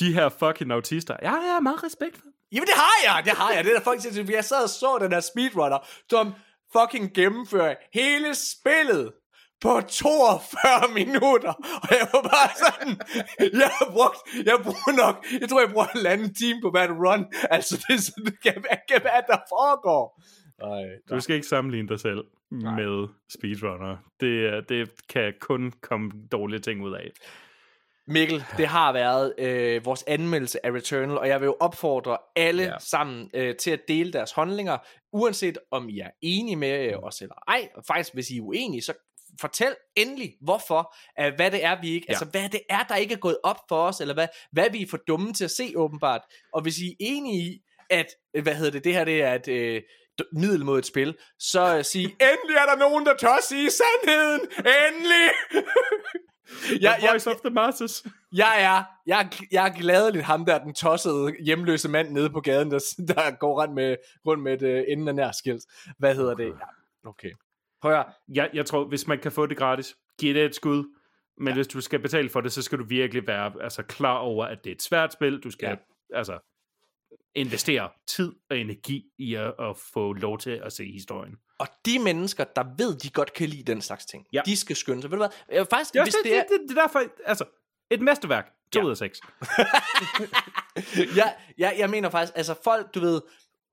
de her fucking autister. Ja, jeg har meget respekt for. Jamen det har jeg, det har jeg. Det er der folk siger, jeg sad og så den her speedrunner, som fucking gennemfører hele spillet på 42 minutter. Og jeg var bare sådan, jeg har brugt, jeg bruger nok, jeg tror jeg bruger en anden time på hvert run. Altså det er sådan, det kan, kan, hvad der foregår. Nej, Du skal ikke sammenligne dig selv Nej. med speedrunner. Det, det kan kun komme dårlige ting ud af. Mikkel, det har været øh, vores anmeldelse af Returnal, og jeg vil jo opfordre alle ja. Sammen øh, til at dele deres holdninger, uanset om I er enige med øh, os eller ej. Og faktisk, hvis I er uenige, så fortæl endelig, hvorfor, øh, hvad det er, vi ikke, ja. Altså hvad det er, der ikke er gået op for os, eller hvad, hvad vi er for dumme til at se åbenbart. Og hvis I er enige i, at, øh, hvad hedder det, det her det er et øh, d- middel mod et spil, så øh, sig, endelig er der nogen, der tør sige sandheden, endelig! The voice of the masses. Jeg er, jeg, jeg er gladeligt ham der, den tossede hjemløse mand nede på gaden, der, der går rundt med, rundt med et uh, enden af nærskilt. Hvad hedder det? Ja, okay. Prøv at. Jeg, jeg tror, hvis man kan få det gratis, giv det et skud. Men ja. hvis du skal betale for det, så skal du virkelig være altså, klar over, at det er et svært spil. Du skal ja. altså investere tid og energi i at, at få lov til at se historien. Og de mennesker, der ved, de godt kan lide den slags ting, Ja. de skal skynde sig. Ved du hvad? Øh, Faktisk, Ja, hvis det, det er... det, det, det er derfor, altså, et mesterværk, 2 Ja. ud af 6. jeg, jeg, jeg mener faktisk, altså folk, du ved,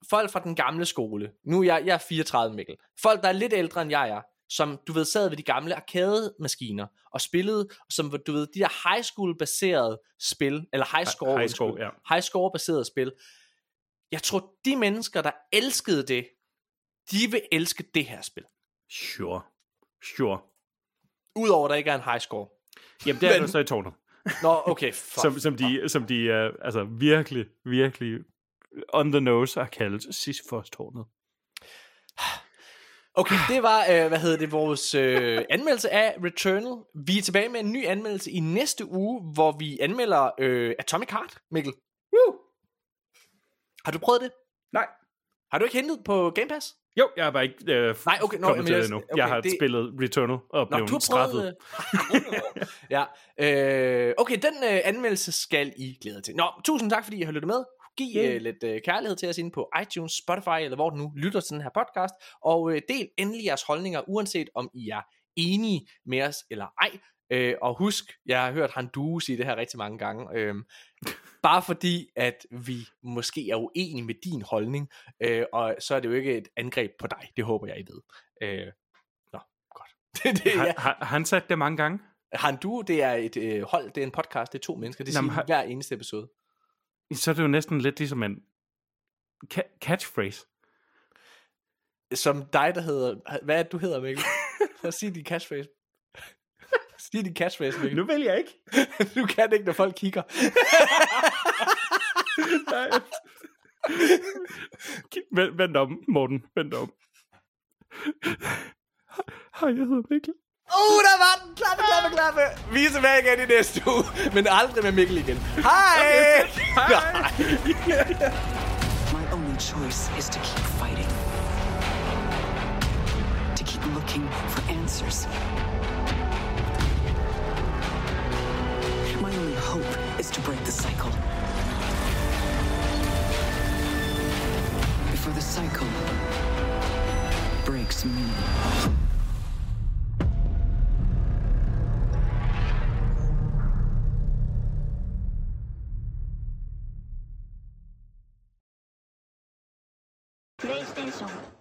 folk fra den gamle skole, nu er jeg, jeg er 34, Mikkel, folk, der er lidt ældre end jeg er, som, du ved, sad ved de gamle arcade-maskiner og spillede, som, du ved, de der high school-baserede spil, eller high score, high score, undskyld, ja. high score-baserede spil, jeg tror, de mennesker, der elskede det, de vil elske det her spil. Sure. Sure. Udover at der ikke er en high score. Jamen, det er Men- Men... så i tårnet. Nå, okay, fuck. Som, som de, som de uh, altså virkelig, virkelig on the nose har kaldt Sisyphos-tårnet. Okay, det var, øh, hvad hedder det, vores øh, anmeldelse af Returnal. Vi er tilbage med en ny anmeldelse i næste uge, hvor vi anmelder øh, Atomic Heart, Mikkel. Woo! Har du prøvet det? Nej. Har du ikke hentet på Game Pass? Jo, jeg har bare ikke øh, Nej, okay, nå, kommet men til jeg- det endnu. okay, jeg har det- spillet Returnal og Nå, du har straffet. Øh... ja, øh, okay, den øh, anmeldelse skal I glæde til. Nå, tusind tak, fordi I har lyttet med. Giv Yeah. øh, lidt øh, kærlighed til os inde på iTunes, Spotify, eller hvor du nu lytter til den her podcast. Og øh, del endelig jeres holdninger, uanset om I er enige med os eller ej. Øh, og husk, jeg har hørt Han Due sige det her rigtig mange gange. Øh, bare fordi, at vi måske er uenige med din holdning, øh, og så er det jo ikke et angreb på dig. Det håber jeg, I ved. Øh, nå, godt. det, det, ja. har, har han sagt det mange gange? Han Duo, det er et øh, hold, det er en podcast, det er to mennesker, det Jamen, siger har- hver eneste episode. Så er det jo næsten lidt ligesom en ca- catchphrase. Som dig, der hedder, hvad er det, du hedder, Mikkel? Så sig din catchphrase. Sig din catchphrase, Mikkel. Nu vil jeg ikke. du kan det ikke, når folk kigger. Nej. vent, vent om, Morten. Vent om. Hej, jeg hedder Mikkel. Uh, der var den! Klappe, klappe, klappe! Vi er tilbage igen i næste uge, men aldrig med Mikkel igen. Hej! Hej! My only choice is to keep fighting. To keep looking for answers. Only hope is to break the cycle. Before the cycle breaks me. PlayStation